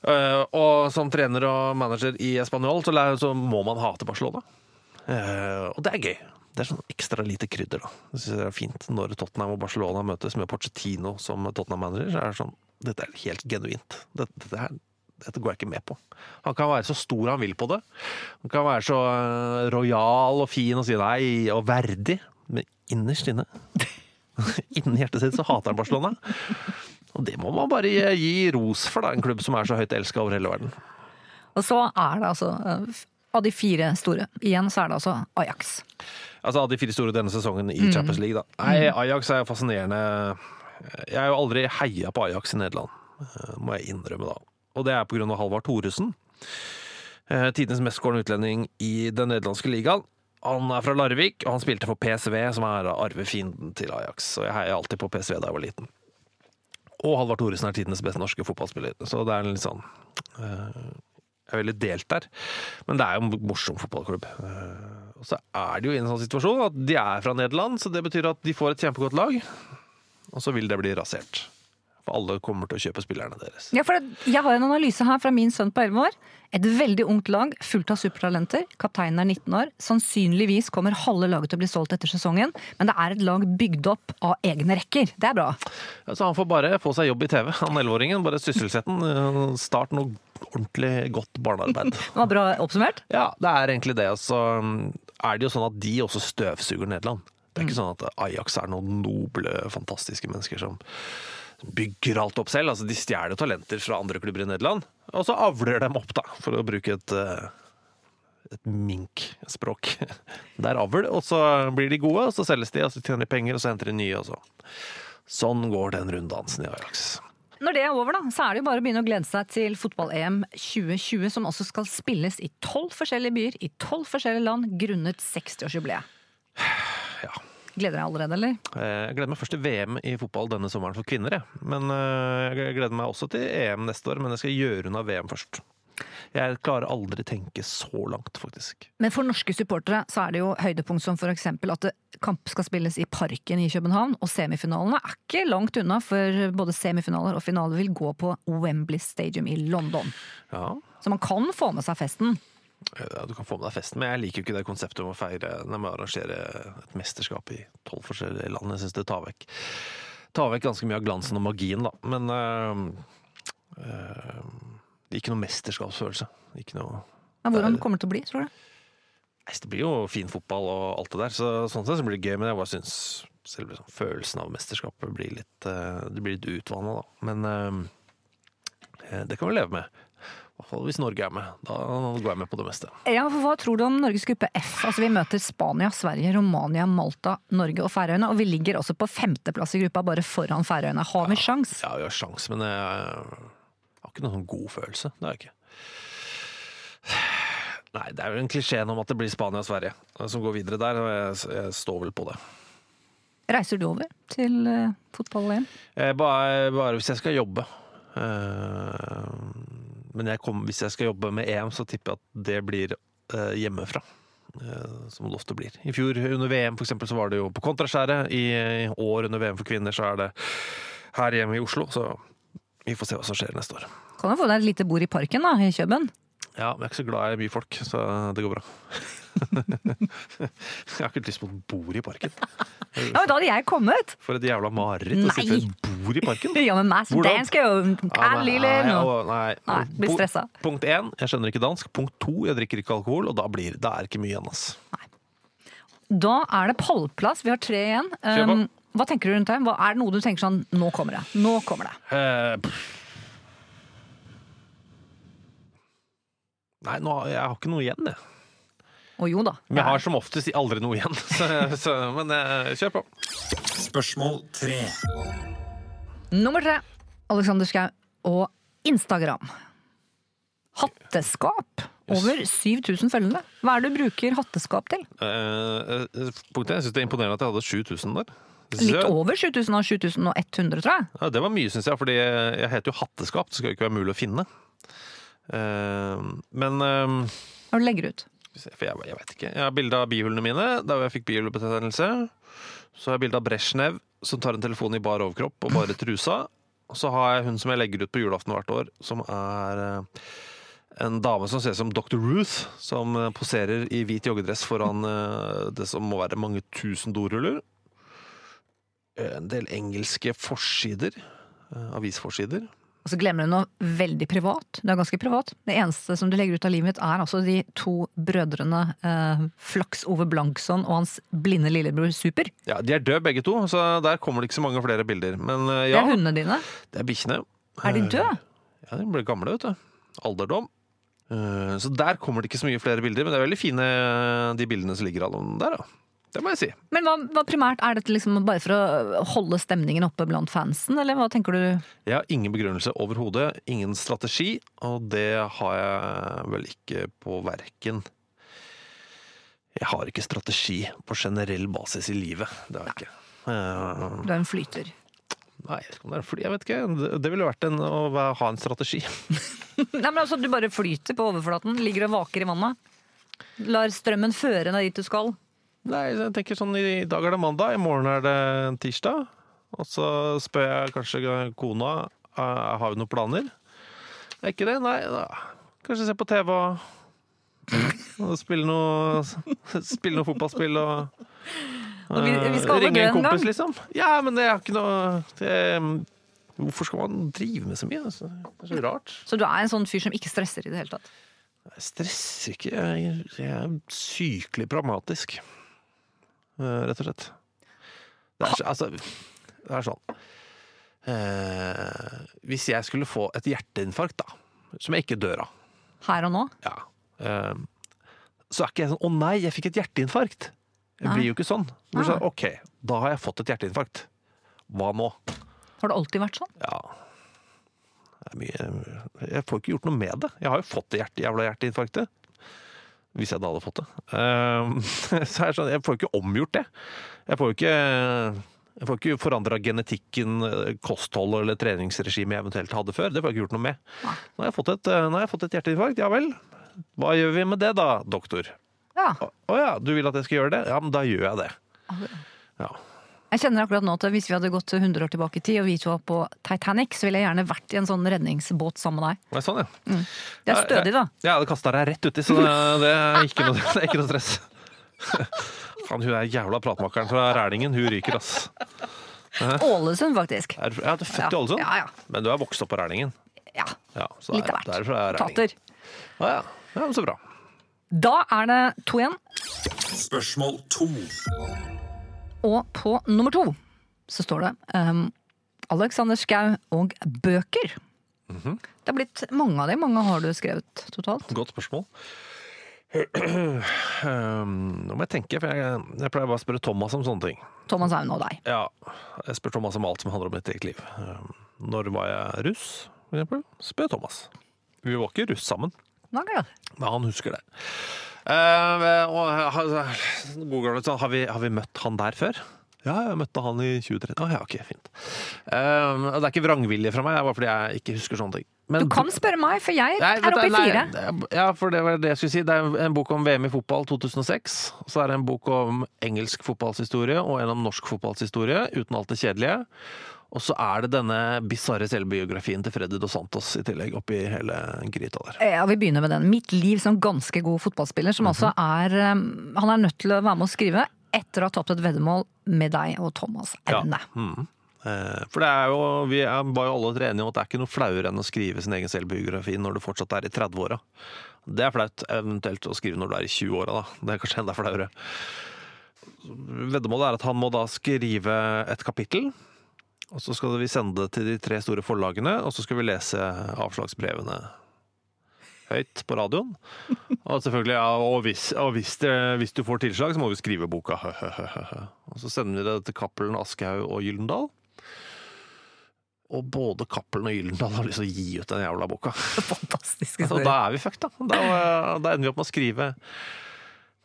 Eh, og som trener og manager i Español, så, må man hate Barcelona. Eh, og det er gøy. Det er sånn ekstra lite krydder, da. Det synes jeg er fint. Når Tottenham og Barcelona møtes med Pochettino som Tottenham-manager, så er det sånn Dette er helt genuint. Dette, dette, her, dette går jeg ikke med på. Han kan være så stor han vil på det. Han kan være så eh, rojal og fin og si nei, og verdig. Men innerst inne, inni hjertet sitt, så hater han Barcelona. Og det må man bare gi, gi ros for, da. En klubb som er så høyt elska over hele verden. Og så er det altså eh, Av de fire store, igjen så er det altså Ajax. Altså av de fire store denne sesongen i Champions League, da. Nei, Ajax er jo fascinerende. Jeg har jo aldri heia på Ajax i Nederland, eh, må jeg innrømme da. Og det er av Halvard Thoresen. Eh, Tidenes mestskårende utlending i den nederlandske ligaen. Han er fra Larvik, og han spilte for PSV, som er arvefienden til Ajax. Og jeg heier alltid på PSV da jeg var liten. Og Halvard Thoresen er tidenes beste norske fotballspiller, så det er en litt sånn eh, Jeg er veldig delt der. Men det er jo en morsom fotballklubb. Eh, Og så er det jo i en sånn situasjon at de er fra Nederland, så det betyr at de får et kjempegodt lag. Og så vil det bli rasert. For alle kommer til å kjøpe spillerne deres. Ja, for Jeg har en analyse her fra min sønn på 11 år. Et veldig ungt lag fullt av supertalenter. Kapteinen er 19 år. Sannsynligvis kommer halve laget til å bli solgt etter sesongen, men det er et lag bygd opp av egne rekker. Det er bra. Ja, Så han får bare få seg jobb i TV, han 11-åringen. Bare sysselsett den. eh, Start noe ordentlig godt barnearbeid. Det var bra oppsummert. Ja, det er egentlig det. Og så mm, er det jo sånn at de også støvsuger Nederland. Det er ikke sånn at Ajax er noen noble, fantastiske mennesker som bygger alt opp selv. Altså, de stjeler talenter fra andre klubber i Nederland, og så avler dem opp, da, for å bruke et, eh, et minkspråk. Det er avl, og så blir de gode, og så selges de, og så tjener de penger, og så henter de nye, og så Sånn går den runddansen i Ajax. Når det er over, da, så er det jo bare å begynne å glede seg til fotball-EM 2020, som også skal spilles i tolv forskjellige byer i tolv forskjellige land grunnet 60-årsjubileet. Gleder deg allerede, eller? Eh, Jeg gleder meg først til VM i fotball denne sommeren for kvinner. Jeg. Men eh, jeg gleder meg også til EM neste år, men jeg skal gjøre unna VM først. Jeg klarer aldri tenke så langt, faktisk. Men for norske supportere så er det jo høydepunkt som eksempel at kamp skal spilles i Parken i København, og semifinalene er ikke langt unna, for både semifinaler og finaler vil gå på Wembley Stadium i London. Ja, Så man kan få med seg festen. Ja, Du kan få med deg festen, men jeg liker jo ikke det konseptet om å feire når man arrangerer arrangere et mesterskap i tolv forskjellige land. Jeg syns det tar vekk Tar vekk ganske mye av glansen og magien, da. Men øh, øh, ikke noe mesterskapsfølelse. Ikke noe Men hvordan kommer det til å bli, tror du? Det blir jo fin fotball og alt det der, så sånn sett så blir det gøy. Men jeg bare syns selve sånn, følelsen av mesterskapet blir litt, øh, litt utvanna, da. Men det kan vi leve med. Fall hvis Norge er med. Da går jeg med på det meste. Ja, for Hva tror du om Norges gruppe F? Altså Vi møter Spania, Sverige, Romania, Malta, Norge og Færøyene. Og vi ligger også på femteplass i gruppa, bare foran Færøyene. Har vi sjans? Ja, vi har sjans, men jeg har ikke noen sånn god følelse. Det har jeg ikke. Nei, det er jo en klisjé om at det blir Spania og Sverige som går videre der, og jeg, jeg står vel på det. Reiser du over til uh, fotball-EM? Eh, Bare, bare hvis jeg skal jobbe. Eh, Men jeg kom, hvis jeg skal jobbe med EM, så tipper jeg at det blir uh, hjemmefra. Uh, Som det ofte blir. I fjor under VM for eksempel, så var det jo på Kontraskjæret. I i år under VM for kvinner så er det her hjemme i Oslo. Så vi får se hva som skjer neste år. Kan jo få deg et lite bord i parken da, i Kjøben? Ja, men jeg er ikke så glad i mye folk, så det går bra. Jeg har ikke lyst på et bord i parken. Ja, men Da hadde jeg kommet! For et jævla mareritt å sitte ved et bord i parken. Ja, men meg som dansk er jo nei, blir stressa. Punkt én, jeg skjønner ikke dansk. Punkt to, jeg drikker ikke alkohol, og da, blir, det er det ikke mye igjen. ass. Da er det pallplass. Vi har tre igjen. Kjør på. Um, hva tenker du rundt det? Hva, er det noe du tenker sånn Nå kommer det. Nå kommer det. Eh, pff. Nei, nå, jeg har ikke noe igjen, jeg. Og jo da. Vi har som oftest aldri noe igjen. Så, så, men eh, kjør på. Spørsmål tre. Nummer tre. Alexander Schou og Instagram. Hatteskap. Over 7000 følgende. Hva er det du bruker hatteskap til? Eh, eh, jeg syns det er imponerende at jeg hadde 7000 der. Litt over 7000 og 7100, tror jeg. Ja, det var mye, syns jeg, fordi jeg heter jo Hatteskap. Det skal jo ikke være mulig å finne. Uh, men uh, Hva legger du ut? For jeg, jeg vet ikke. Jeg har bilde av bihulene mine da jeg fikk bihulebetennelse. Så har jeg bilde av Bresjnev som tar en telefon i bar overkropp og bare trusa. Og så har jeg hun som jeg legger ut på julaften hvert år, som er eh, en dame som ser ut som Dr. Ruth, som eh, poserer i hvit joggedress foran eh, det som må være mange tusen doruller. En del engelske forsider. Avisforsider. Og så glemmer du noe veldig privat. Det er ganske privat. Det eneste som du legger ut av livet mitt, er altså de to brødrene eh, Flaks Ove Blankson og hans blinde lillebror Super. Ja, De er døde begge to, så der kommer det ikke så mange flere bilder. Men eh, Det er hundene dine. det er bikkjene. Er de døde? Ja, de ble gamle, vet du. Alderdom. Eh, Så der kommer det ikke så mye flere bilder, men det er veldig fine de bildene som ligger der, da. Det må jeg si. Men hva, hva primært er dette liksom bare for å holde stemningen oppe blant fansen, eller hva tenker du? Jeg har ingen begrunnelse overhodet, ingen strategi, og det har jeg vel ikke på verken Jeg har ikke strategi på generell basis i livet. Det har jeg ikke. Eh, Du er en flyter. Nei, jeg vet ikke det ville vært en, å ha en strategi. Nei, men altså, Du bare flyter på overflaten, ligger og vaker i vannet. Lar strømmen føre deg dit du skal. Nei, jeg tenker sånn i dag er det mandag, i morgen er det tirsdag. Og så spør jeg kanskje kona eh, har vi noen planer. Er ikke det? Nei, da kanskje se på TV og, og spille noe Spille noe fotballspill og vi- vi eh, ringe en kompis, gang. liksom. Ja, men det er ikke noe det, Hvorfor skal man drive med så mye? Altså, Det er så rart. Så du er en sånn fyr som ikke stresser i det hele tatt. Jeg stresser ikke. Jeg, jeg er sykelig pragmatisk. Eh, Rett og slett. Det er, altså, det er sånn eh, Hvis jeg skulle få et hjerteinfarkt, da, som jeg ikke dør av, Her og nå? ja, eh, så er ikke jeg sånn 'Å nei, jeg fikk et hjerteinfarkt'. Jeg Nei. blir jo ikke sånn. Du sier, sånn. Ok, da har jeg fått et hjerteinfarkt. Hva nå? Har det alltid vært sånn? Ja Jeg får ikke gjort noe med det. Jeg har jo fått det hjerte, jævla hjerteinfarktet. Hvis jeg da hadde fått det. Eh, så er det sånn, jeg får jo ikke omgjort det. Jeg får jo ikke jeg får ikke forandra genetikken, kostholdet kosthold eller treningsregime jeg eventuelt hadde før. Det får jeg ikke gjort noe med. Nå har jeg fått et, eh, jeg fått et hjerteinfarkt, ja vel. Hva gjør vi med det da, doktor? Ja. Å å ja, du vil at jeg skal gjøre det? Ja, men da gjør jeg det. Ja. Jeg kjenner akkurat nå at hvis vi hadde gått 100 år tilbake i tid, og vi to var på Titanic, så ville jeg gjerne vært i en sånn redningsbåt sammen med deg. Det er sånn, ja. Det er stødig, da. Ja, det kasta deg rett uti, så det, det, er ikke noe, det er ikke noe stress. Faen, hun er jævla pratmakeren fra Rælingen. Hun ryker, ass. Ålesund, faktisk. Er, ja, du er født i Ålesund? ja, ja. Men du er vokst opp på Rælingen? Ja. Ja, så Litt av hvert. det er. Tater. Ja. ja, så bra. Da er det to igjen. Spørsmål to. Og på nummer to så står det um, Alexander Schou og bøker. Mhm. Det har blitt mange av dem. Mange har du skrevet totalt? Godt spørsmål. Um, Nå må jeg tenke, for jeg, jeg pleier bare å spørre Thomas om sånne ting. Thomas er jo nå deg. Ja, jeg spør Thomas om alt som handler om mitt eget liv. Um, Når var jeg russ, for eksempel? Spør Thomas. Vi var ikke russ sammen. Er det. Men han husker det. Eh, og, har, god sånn, har, vi, har vi møtt han der før? Ja, jeg møtte han i 2013. Å ja, ok, fint. Eh, det er ikke vrangvilje fra meg, det er bare fordi jeg ikke husker sånne ting. Men- Du kan spørre meg, for jeg Nei, er oppe i fire. Ja, for det var det jeg skulle si. Det er en bok om VM i fotball 2006. Så er det en bok om engelsk fotballshistorie og en om norsk fotballshistorie, uten alt det kjedelige. Og så er det denne bisarre selvbiografien til Freddy Dos Santos i tillegg, oppi hele gryta der. Ja, vi begynner med den. Mitt liv som ganske god fotballspiller, som altså er um, Han er nødt til å være med å skrive etter å ha tapt et veddemål med deg og Thomas Aune. Mm. Eh, For det er jo, vi er, var jo alle enige om at det er ikke noe flauere enn å skrive sin egen selvbiografi når du fortsatt er i 30-åra. Det er flaut eventuelt å skrive når du er i 20-åra, da. Det er kanskje enda flauere. Veddemålet er at han må da skrive et kapittel, og så skal vi sende det til de tre store forlagene, og så skal vi lese avslagsbrevene høyt på radioen. Og selvfølgelig, ja, og, hvis, og hvis, det, hvis du får tilslag, så må vi skrive boka. Og så sender vi det til Cappelen, Aschehoug og Gyldendal. Og både Cappelen og Gyldendal har lyst til å gi ut den jævla boka. Fantastisk Så da er vi fucked, da. Da, da ender vi opp med å skrive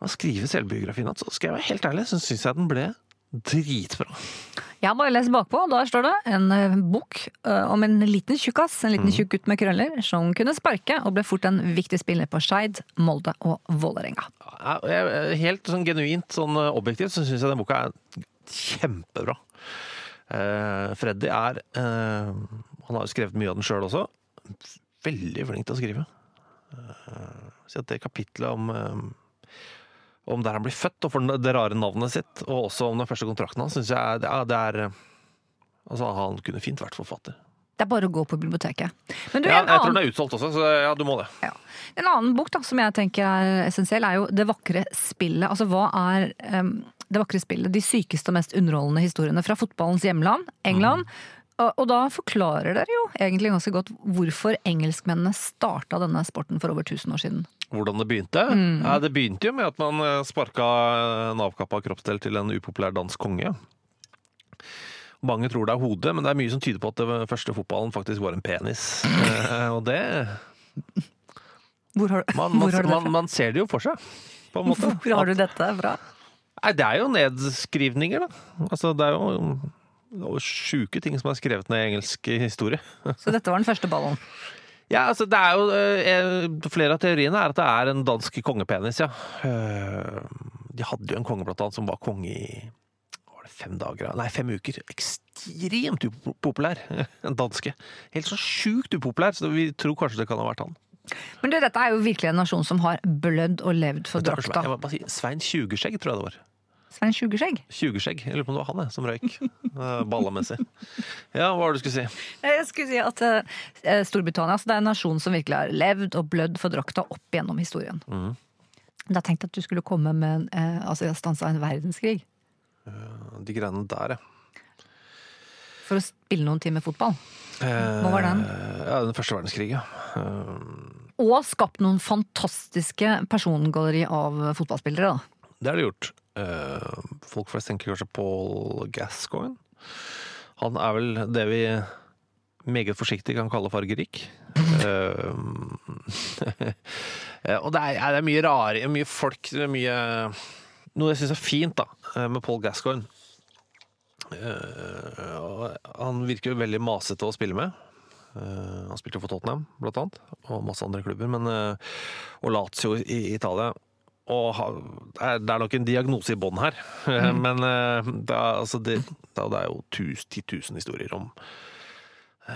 med å skrive selvbiografien hans. Så skal jeg være helt ærlig, så syns jeg den ble dritbra. Jeg har bare lest bakpå, og der står det en eh, bok eh, om en liten tjukkas, en Mm. liten tjukk gutt med krøller, som kunne sparke og ble fort en viktig spiller på Skeid, Molde og Vålerenga. Helt sånn genuint sånn eh, objektivt så syns jeg den boka er kjempebra. Eh, Freddy er eh, Han har jo skrevet mye av den sjøl også. Veldig flink til å skrive. Eh, så det kapitlet om eh, om der han blir født, og for det rare navnet sitt, og også om den første kontrakten hans, syns jeg det er, det er Altså, han kunne fint vært forfatter. Det er bare å gå på biblioteket. Men du, Ja, en, jeg tror den er utsolgt også, så ja, du må det. ja. en annen bok da, som jeg tenker er essensiell, er jo Det vakre spillet. Altså hva er um, Det vakre spillet? De sykeste og mest underholdende historiene fra fotballens hjemland, England. Og, og da forklarer dere jo egentlig ganske godt hvorfor engelskmennene starta denne sporten for over 1000 år siden. Hvordan det begynte? Ja, det begynte jo med at man eh, sparka en avkappa kroppsdel til en upopulær dansk konge. Mange tror det er hodet, men det er mye som tyder på at det første fotballen faktisk var en penis. Eh, og det Hvor har, man, hvor har du det fra? man ser det jo for seg, på en måte. Hvor har du dette fra? Nei, det er jo nedskrivninger, da. Altså, det er jo sjuke ting som er skrevet ned i engelsk historie. Så dette var den første ballen. Ja, altså det er jo eh, Flere av teoriene er at det er en dansk kongepenis, ja. Eh, De hadde jo en konge blant annet som var konge i var det fem dager? Nei, fem uker. Ekstremt upopulær. En danske. Helt så sjukt upopulær, så vi tror kanskje det kan ha vært han. Men du, dette er jo virkelig en nasjon som har blødd og levd for drakta. Si, Svein Tjugeskjegg, tror jeg det var. Svein Tjugeskjegg. Tjugeskjegg. Jeg lurer på om det var han jeg, som røyk. Ballamessig. Ja, hva var det du skulle si? Jeg skulle si at uh, Storbritannia altså det er en nasjon som virkelig har levd og blødd for drakta opp gjennom historien. Mm. Da tenkte jeg at du skulle komme med en, stans altså stansa en verdenskrig. Uh, De greiene der, ja. For å spille noen timer fotball. Hva var den? Ja, den første verdenskrigen. Og skapt noen fantastiske persongalleri av fotballspillere, da. Det har de gjort. Eh, Folk flest tenker kanskje Paul Gascoigne. Han er vel det vi meget forsiktig kan kalle fargerik. Eh, og det er, det er mye rare, mye folk, mye Noe jeg syns er fint da, eh, med Paul Gascoigne. Eh, han virker jo veldig masete å spille med. Eh, han spilte for Tottenham, blant annet, og masse andre klubber. Men, eh, og Lazio i Italia. Og det er- nok en diagnose i bånn her. Men eh, det er, altså det, det er jo tus, 10 000 historier om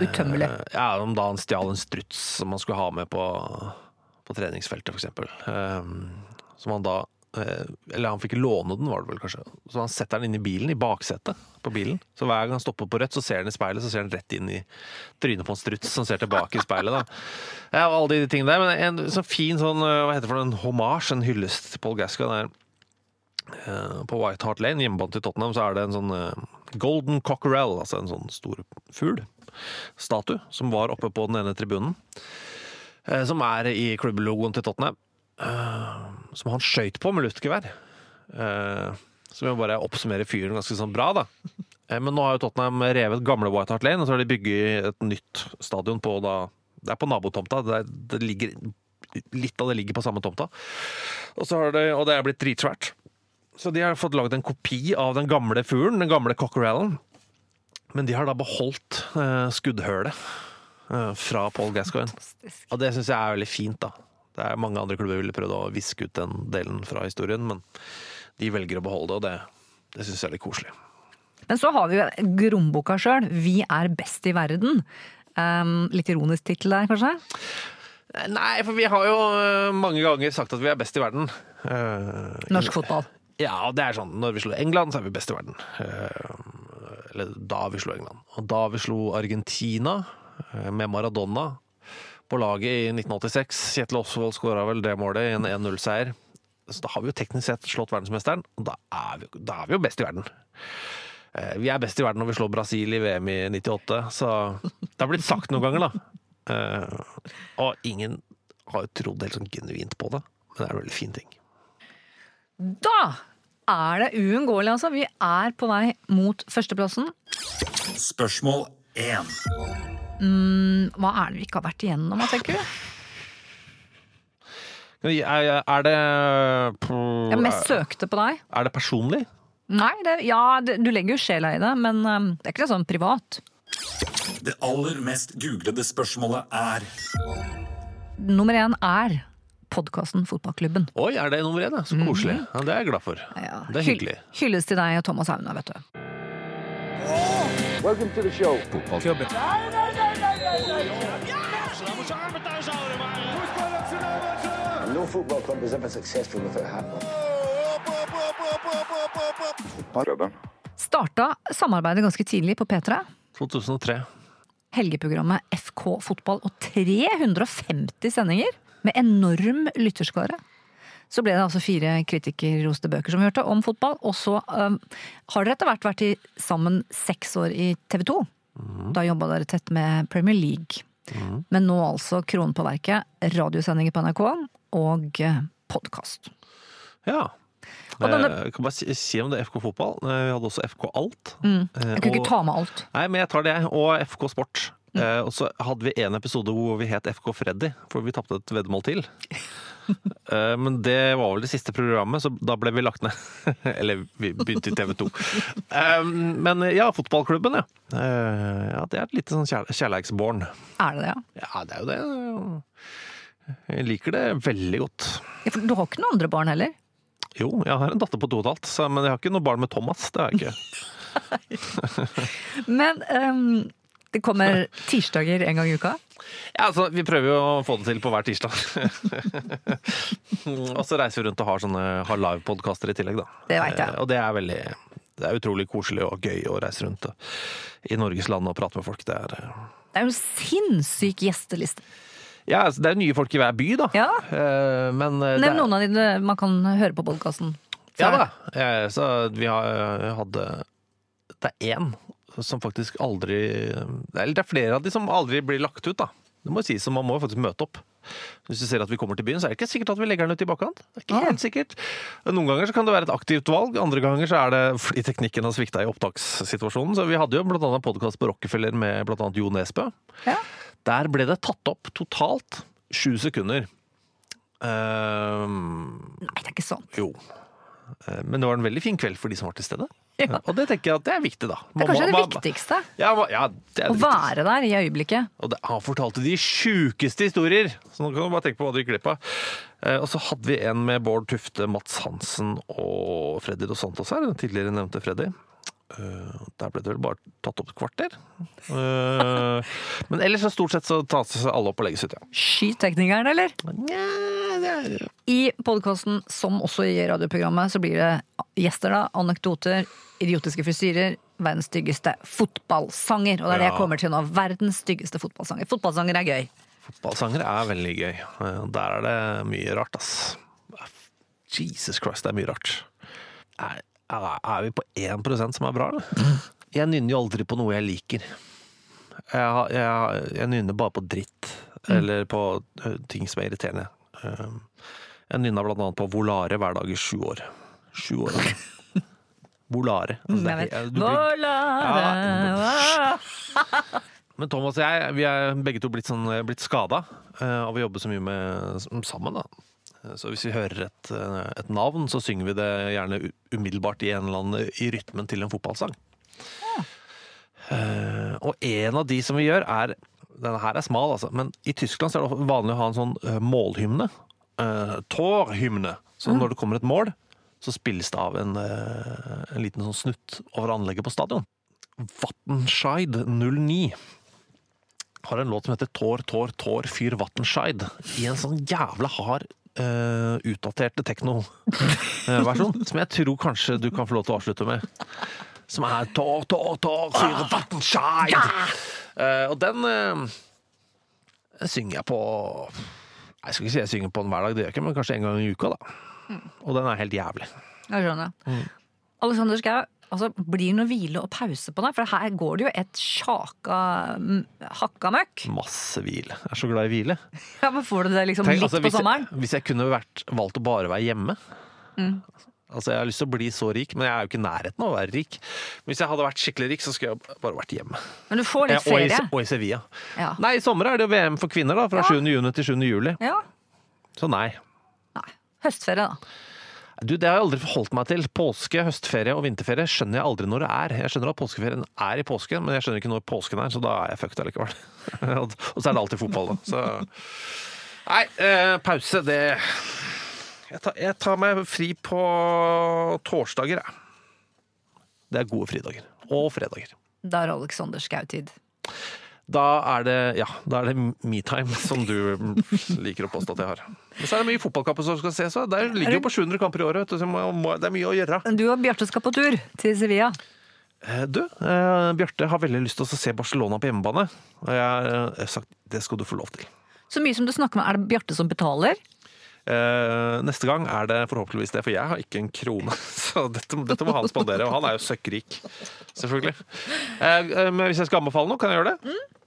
Utømmelig. Eh, Ja, om da han stjal en struts som han skulle ha med på, på treningsfeltet, eksempel. Um, som han da eh, Eller han fikk låne den, var det vel kanskje. Så han setter den inn i bilen, i baksetet på bilen. Så hver gang han stopper på rødt, så ser han i speilet, så ser han rett inn i trynet på en struts som ser tilbake i speilet, da. Ja, og alle de tingene der. Men en så fin sånn, eh, hva heter det for en hommage, en hyllest til Paul Gascoigne er eh, på White Hart Lane, hjemmebane til Tottenham, så er det en sånn eh, Golden Cockerel, altså en sånn stor fugl, statue, som var oppe på den ene tribunen. eh, Som er i klubblogoen til Tottenham. Som han skøyt på med luftgevær. Eh, Som jo bare oppsummerer fyren ganske sånn bra, da. Eh, Men nå har jo Tottenham revet gamle White Hart Lane, og så har de bygget et nytt stadion på da Det er på nabotomta. Det, er, det ligger Litt av det ligger på samme tomta. Og, så har det, og det er blitt dritsvært. Så de har fått lagd en kopi av den gamle fuglen, den gamle cockerellen. Men de har da beholdt eh, skuddhølet eh, fra Paul Gascoigne. Og det syns jeg er veldig fint, da. Det er Mange andre klubber ville prøvd å viske ut den delen fra historien, men de velger å beholde det, og det, det syns jeg er litt koselig. Men så har vi jo Gromboka sjøl. Vi er best i verden. Um, litt ironisk tittel der, kanskje? Nei, for vi har jo eh, mange ganger sagt at vi er best i verden. Uh, Norsk fotball. Ja, det er sånn når vi slo England, så er vi best i verden. Uh, Eller da vi slo England. Og da vi slo Argentina med Maradona på laget i 1986 Kjetil Osvold skåra vel det målet i en 1-0-seier. Så da har vi jo teknisk sett slått verdensmesteren, og da er vi, da er vi jo best i verden. Eh, Vi er best i verden når vi slår Brasil i VM i 98, så det har blitt sagt noen ganger, da. Eh, Og ingen har jo trodd helt sånn genuint på det, men det er en veldig fin ting. Da er det uunngåelig, altså. Vi er på vei mot førsteplassen. Spørsmål 1. Hva er det vi ikke har vært igjennom, tenker du? Er, det Jeg mest søkte på deg. Er det personlig? Nei, det, ja, det, du legger jo sjela i det, men um, det er ikke sånn privat. Det aller mest googlede spørsmålet er Nummer én er podkasten Fotballklubben. Oi, er det nummer én? Så koselig. Ja, det er jeg glad for. Ja, Det er hyggelig. Hylles til deg og Thomas Hauna, vet du. No football club is ever successful without it happens. Starta samarbeidet ganske tidlig på P3. 2003. Helgeprogrammet FK Fotball og 350 sendinger med enorm lytterskare. Så ble det altså fire kritikerroste bøker som vi hørte om fotball. Og så um, har dere etter hvert vært i sammen seks år i TV 2. Da jobba dere tett med Premier League. Men nå altså kronen på verket. Radiosendinger på NRK og podkast. Ja. Denne- Eh, Jeg kan bare si, om det er FK Fotball. Eh, Vi hadde også FK Alt. Jeg kunne og- ikke ta med alt. Nei, men jeg tar det. Og FK Sport. Mm. og så hadde vi en episode hvor vi het FK Freddy, for vi tapte et veddemål til. Eh, men det var vel det siste programmet, så da ble vi lagt ned. Eller vi begynte i TV 2. Eh, men ja, fotballklubben, ja. Eh, ja det er et lite sånn kjær kjærleiksbarn. Er det det, ja? Ja, det er jo det. Jeg liker det veldig godt. ja? For du har ikke noen andre barn heller? Jo, jeg har en datter på to og et halvt, men jeg har ikke noe barn med Thomas. Det har jeg ikke. Men um, det kommer tirsdager en gang i uka. Ja, altså, Vi prøver jo å få det til på hver tirsdag. og så reiser vi rundt og har sånne har livepodkaster i tillegg, da. Det vet jeg. Eh, Og det er veldig Det er utrolig koselig og gøy å reise rundt i Norges land og prate med folk. Det er, eh, Det er jo en sinnssyk gjesteliste. Ja, altså, det er nye folk i hver by, da. Ja. Eh, Men eh, det Nevn er, noen av de man kan høre på podkasten. Ja da. Eh, Så vi har, hadde Det er én som faktisk aldri Eller det er flere av de som aldri blir lagt ut, da. Det må jo sies, så Man må jo faktisk møte opp. Hvis du ser at vi kommer til byen, så er det ikke sikkert at vi legger den ut i bakkant. Det er ikke helt sikkert. Noen ganger så kan det være et aktivt valg, andre ganger så er det fordi teknikken har svikta i opptakssituasjonen. Så vi hadde jo annet en podkast på Rockefeller med annet Jo Nesbø. Ja. Der ble det tatt opp totalt sju sekunder. Um, Nei, det er ikke sant. jo. Eh, Men det var en veldig fin kveld for de som var til stede. Ja. Og det tenker jeg at det er viktig, da. Det er kanskje det viktigste. Ja, ja, det er det å være der i øyeblikket. Og det, han fortalte de sjukeste historier! Så nå kan du bare tenke på hva du gikk glipp av. Eh, og så hadde vi en med Bård Tufte, Mats Hansen og Freddy Dos Santos her. Den tidligere nevnte Freddy. Eh, der ble det vel bare tatt opp et kvarter. Uh, men ellers så stort sett så tas alle opp og legges ut, ja. Skyteknikeren, eller? Nja, det er- I podkasten, som også i radioprogrammet, så blir det gjester, da. Anekdoter, idiotiske frisyrer, verdens styggeste fotballsanger. Og det er det jeg kommer til nå. Verdens styggeste fotballsanger. Fotballsanger er gøy. Fotballsanger er veldig gøy. Eh, Der er det mye rart, ass. Jesus Christ, det er mye rart. Det er er vi på 1% som er bra, eller? Jeg nynner jo aldri på noe jeg liker. Jeg, jeg, jeg nynner bare på dritt. Eller på ting som er irriterende. Um, Jeg nynna blant annet på Volare hver dag i sju år. Sju år, altså. Volare. Altså, det Jeg du blir- Volare, Men Thomas og jeg vi er begge to blitt, sånn, blitt skada av å jobbe så mye med, sammen. Da. Så hvis vi hører et, eh, et navn, så synger vi det gjerne umiddelbart i en eller annen i rytmen til en fotballsang. Eh, og en av de som vi gjør, er Denne her er smal, altså, men i Tyskland så er det vanlig å ha en sånn eh, målhymne. Uh, Tårhymne. Så når det kommer et mål, så spilles det av en, uh, en liten sånn snutt over anlegget på stadion. Vattenscheid 09 har en låt som heter Tår, tår, tår, fyr Vattenscheid. I en sånn jævla hard, uh, utdaterte tekno-versjon. som jeg tror kanskje du kan få lov til å avslutte med. Som er Tår, tår, tår, vatten, Vattenscheid. uh, og den uh, synger jeg på Jeg skal ikke si jeg synger på den hver dag, det gjør jeg ikke, men kanskje en gang i uka. da. Og den er helt jævlig. Jeg skjønner. Mm. Alexander Schou, altså, blir det noe hvile og pause på deg? For her går det jo et sjaka m, hakka møkk. Masse hvile. Jeg er så glad i hvile. Ja, men får du det liksom Tenk, litt altså, på sommeren? jeg, hvis jeg kunne vært, valgt å bare være hjemme Mm. Altså, Jeg har lyst til å bli så rik, men jeg er jo ikke i nærheten av å være rik. Men Hvis jeg hadde vært skikkelig rik, så skulle jeg bare vært hjemme. Men du får litt Ja, og, i, ferie. og i Sevilla. Ja. Nei, i sommer er det VM for kvinner, da. Fra Ja. 7. juni til 7. juli. ja. Så nei. Nei. Høstferie, da. Du, Det har jeg aldri forholdt meg til. Påske, høstferie og vinterferie skjønner jeg aldri når det er. Jeg skjønner at påskeferien er i påsken, men jeg skjønner ikke når påsken er, så da er jeg fucked allikevel. og så er det alltid fotball, da. Så Nei, eh, pause, det jeg tar, jeg tar meg fri på torsdager, jeg. Det er gode fridager. Og fredager. Da er Alexander Schou-tid. Da er det ja, da er det metime, som du liker å påstå at jeg har. Men så er det mye fotballkamper som skal ses. Det ligger jo på 700 kamper i året, så må- må- det er mye å gjøre. Du og Bjarte skal på tur til Sevilla. Eh, Du, eh, Bjarte har veldig lyst til å se Barcelona på hjemmebane. Og jeg har sagt det skal du få lov til. Så mye som du snakker med, er det Bjarte som betaler? Eh, neste gang er det forhåpentligvis det, for jeg har ikke en krone. Så dette, dette må han spandere, og han er jo søkkrik. Selvfølgelig. Eh, eh, men hvis jeg skal anbefale noe, kan jeg gjøre det? Eh,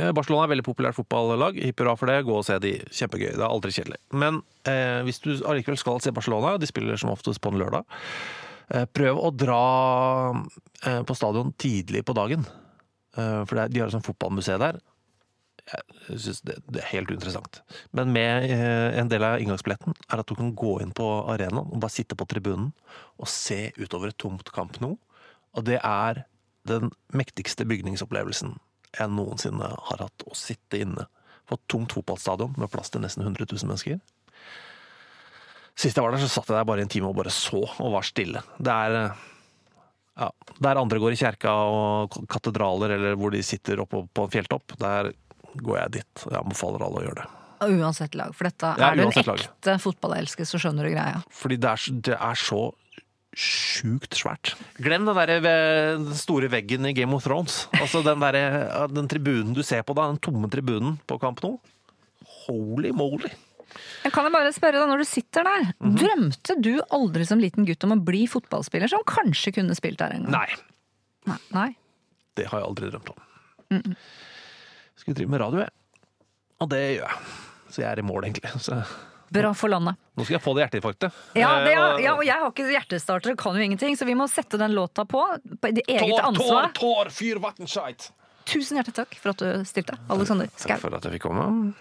Barcelona er veldig populært fotballag. Hipp for det. Gå og se de. Kjempegøy. Det er aldri kjedelig. Men eh, hvis du allikevel skal se Barcelona, de spiller som oftest på en lørdag, eh, prøv å dra eh, på stadion tidlig på dagen. Eh, for er, de har et sånt fotballmuseum der. Jeg synes det, det er helt uinteressant. Men med eh, en del av inngangsbilletten er at du kan gå inn på arenaen og bare sitte på tribunen og se utover et tomt Camp Nou. Og det er den mektigste bygningsopplevelsen jeg noensinne har hatt. Å sitte inne på et tomt fotballstadion med plass til nesten 100 000 mennesker. Sist jeg var der, så satt jeg der bare i en time og bare så og var stille. Det er ja, Der andre går i kjerka og katedraler, eller hvor de sitter oppe på en fjelltopp, der går jeg dit. Jeg anbefaler alle å gjøre det. Uansett lag, for dette Ja, er du en ekte lag. fotballelsker, så skjønner du greia. Fordi det er, det er så sjukt svært. Glem den der den store veggen i Game of Thrones. Altså den, der, den tribunen du ser på da, den tomme tribunen på Camp Nou. Holy moly! Jeg kan jeg bare spørre deg, når du sitter der, Mhm. drømte du aldri som liten gutt om å bli fotballspiller som kanskje kunne spilt der en gang? Nei, Nei. Nei. det har jeg aldri drømt om. Skulle drive med radio, jeg. Og det gjør jeg. Så jeg er i mål, egentlig. Så Bra for landet. nå skal jeg få det hjerteinfarktet. Ja, det, er, ja, og jeg har ikke hjertestarter, kan jo ingenting, så vi må sette den låta på. På det eget Tår, tår, ansvar. tår, fyr, vatnskjeit! Tusen hjertelig takk for at du stilte, Alexander Takk Skau. for at jeg fikk komme.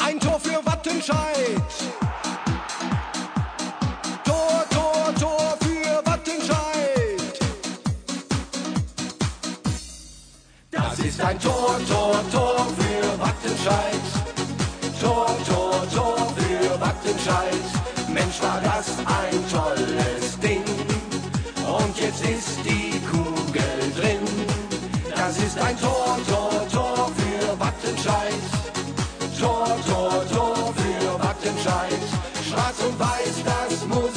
Ein Tor für Wattenscheid. Ist ein Tor, Tor, Tor für Wattenscheid. Tor, Tor, Tor für Wattenscheid. Mensch, war das ein tolles Ding. Und jetzt ist die Kugel drin. Das ist ein Tor, Tor, Tor für Wattenscheid. Tor, Tor, Tor für Wattenscheid. Schwarz und weiß, das muss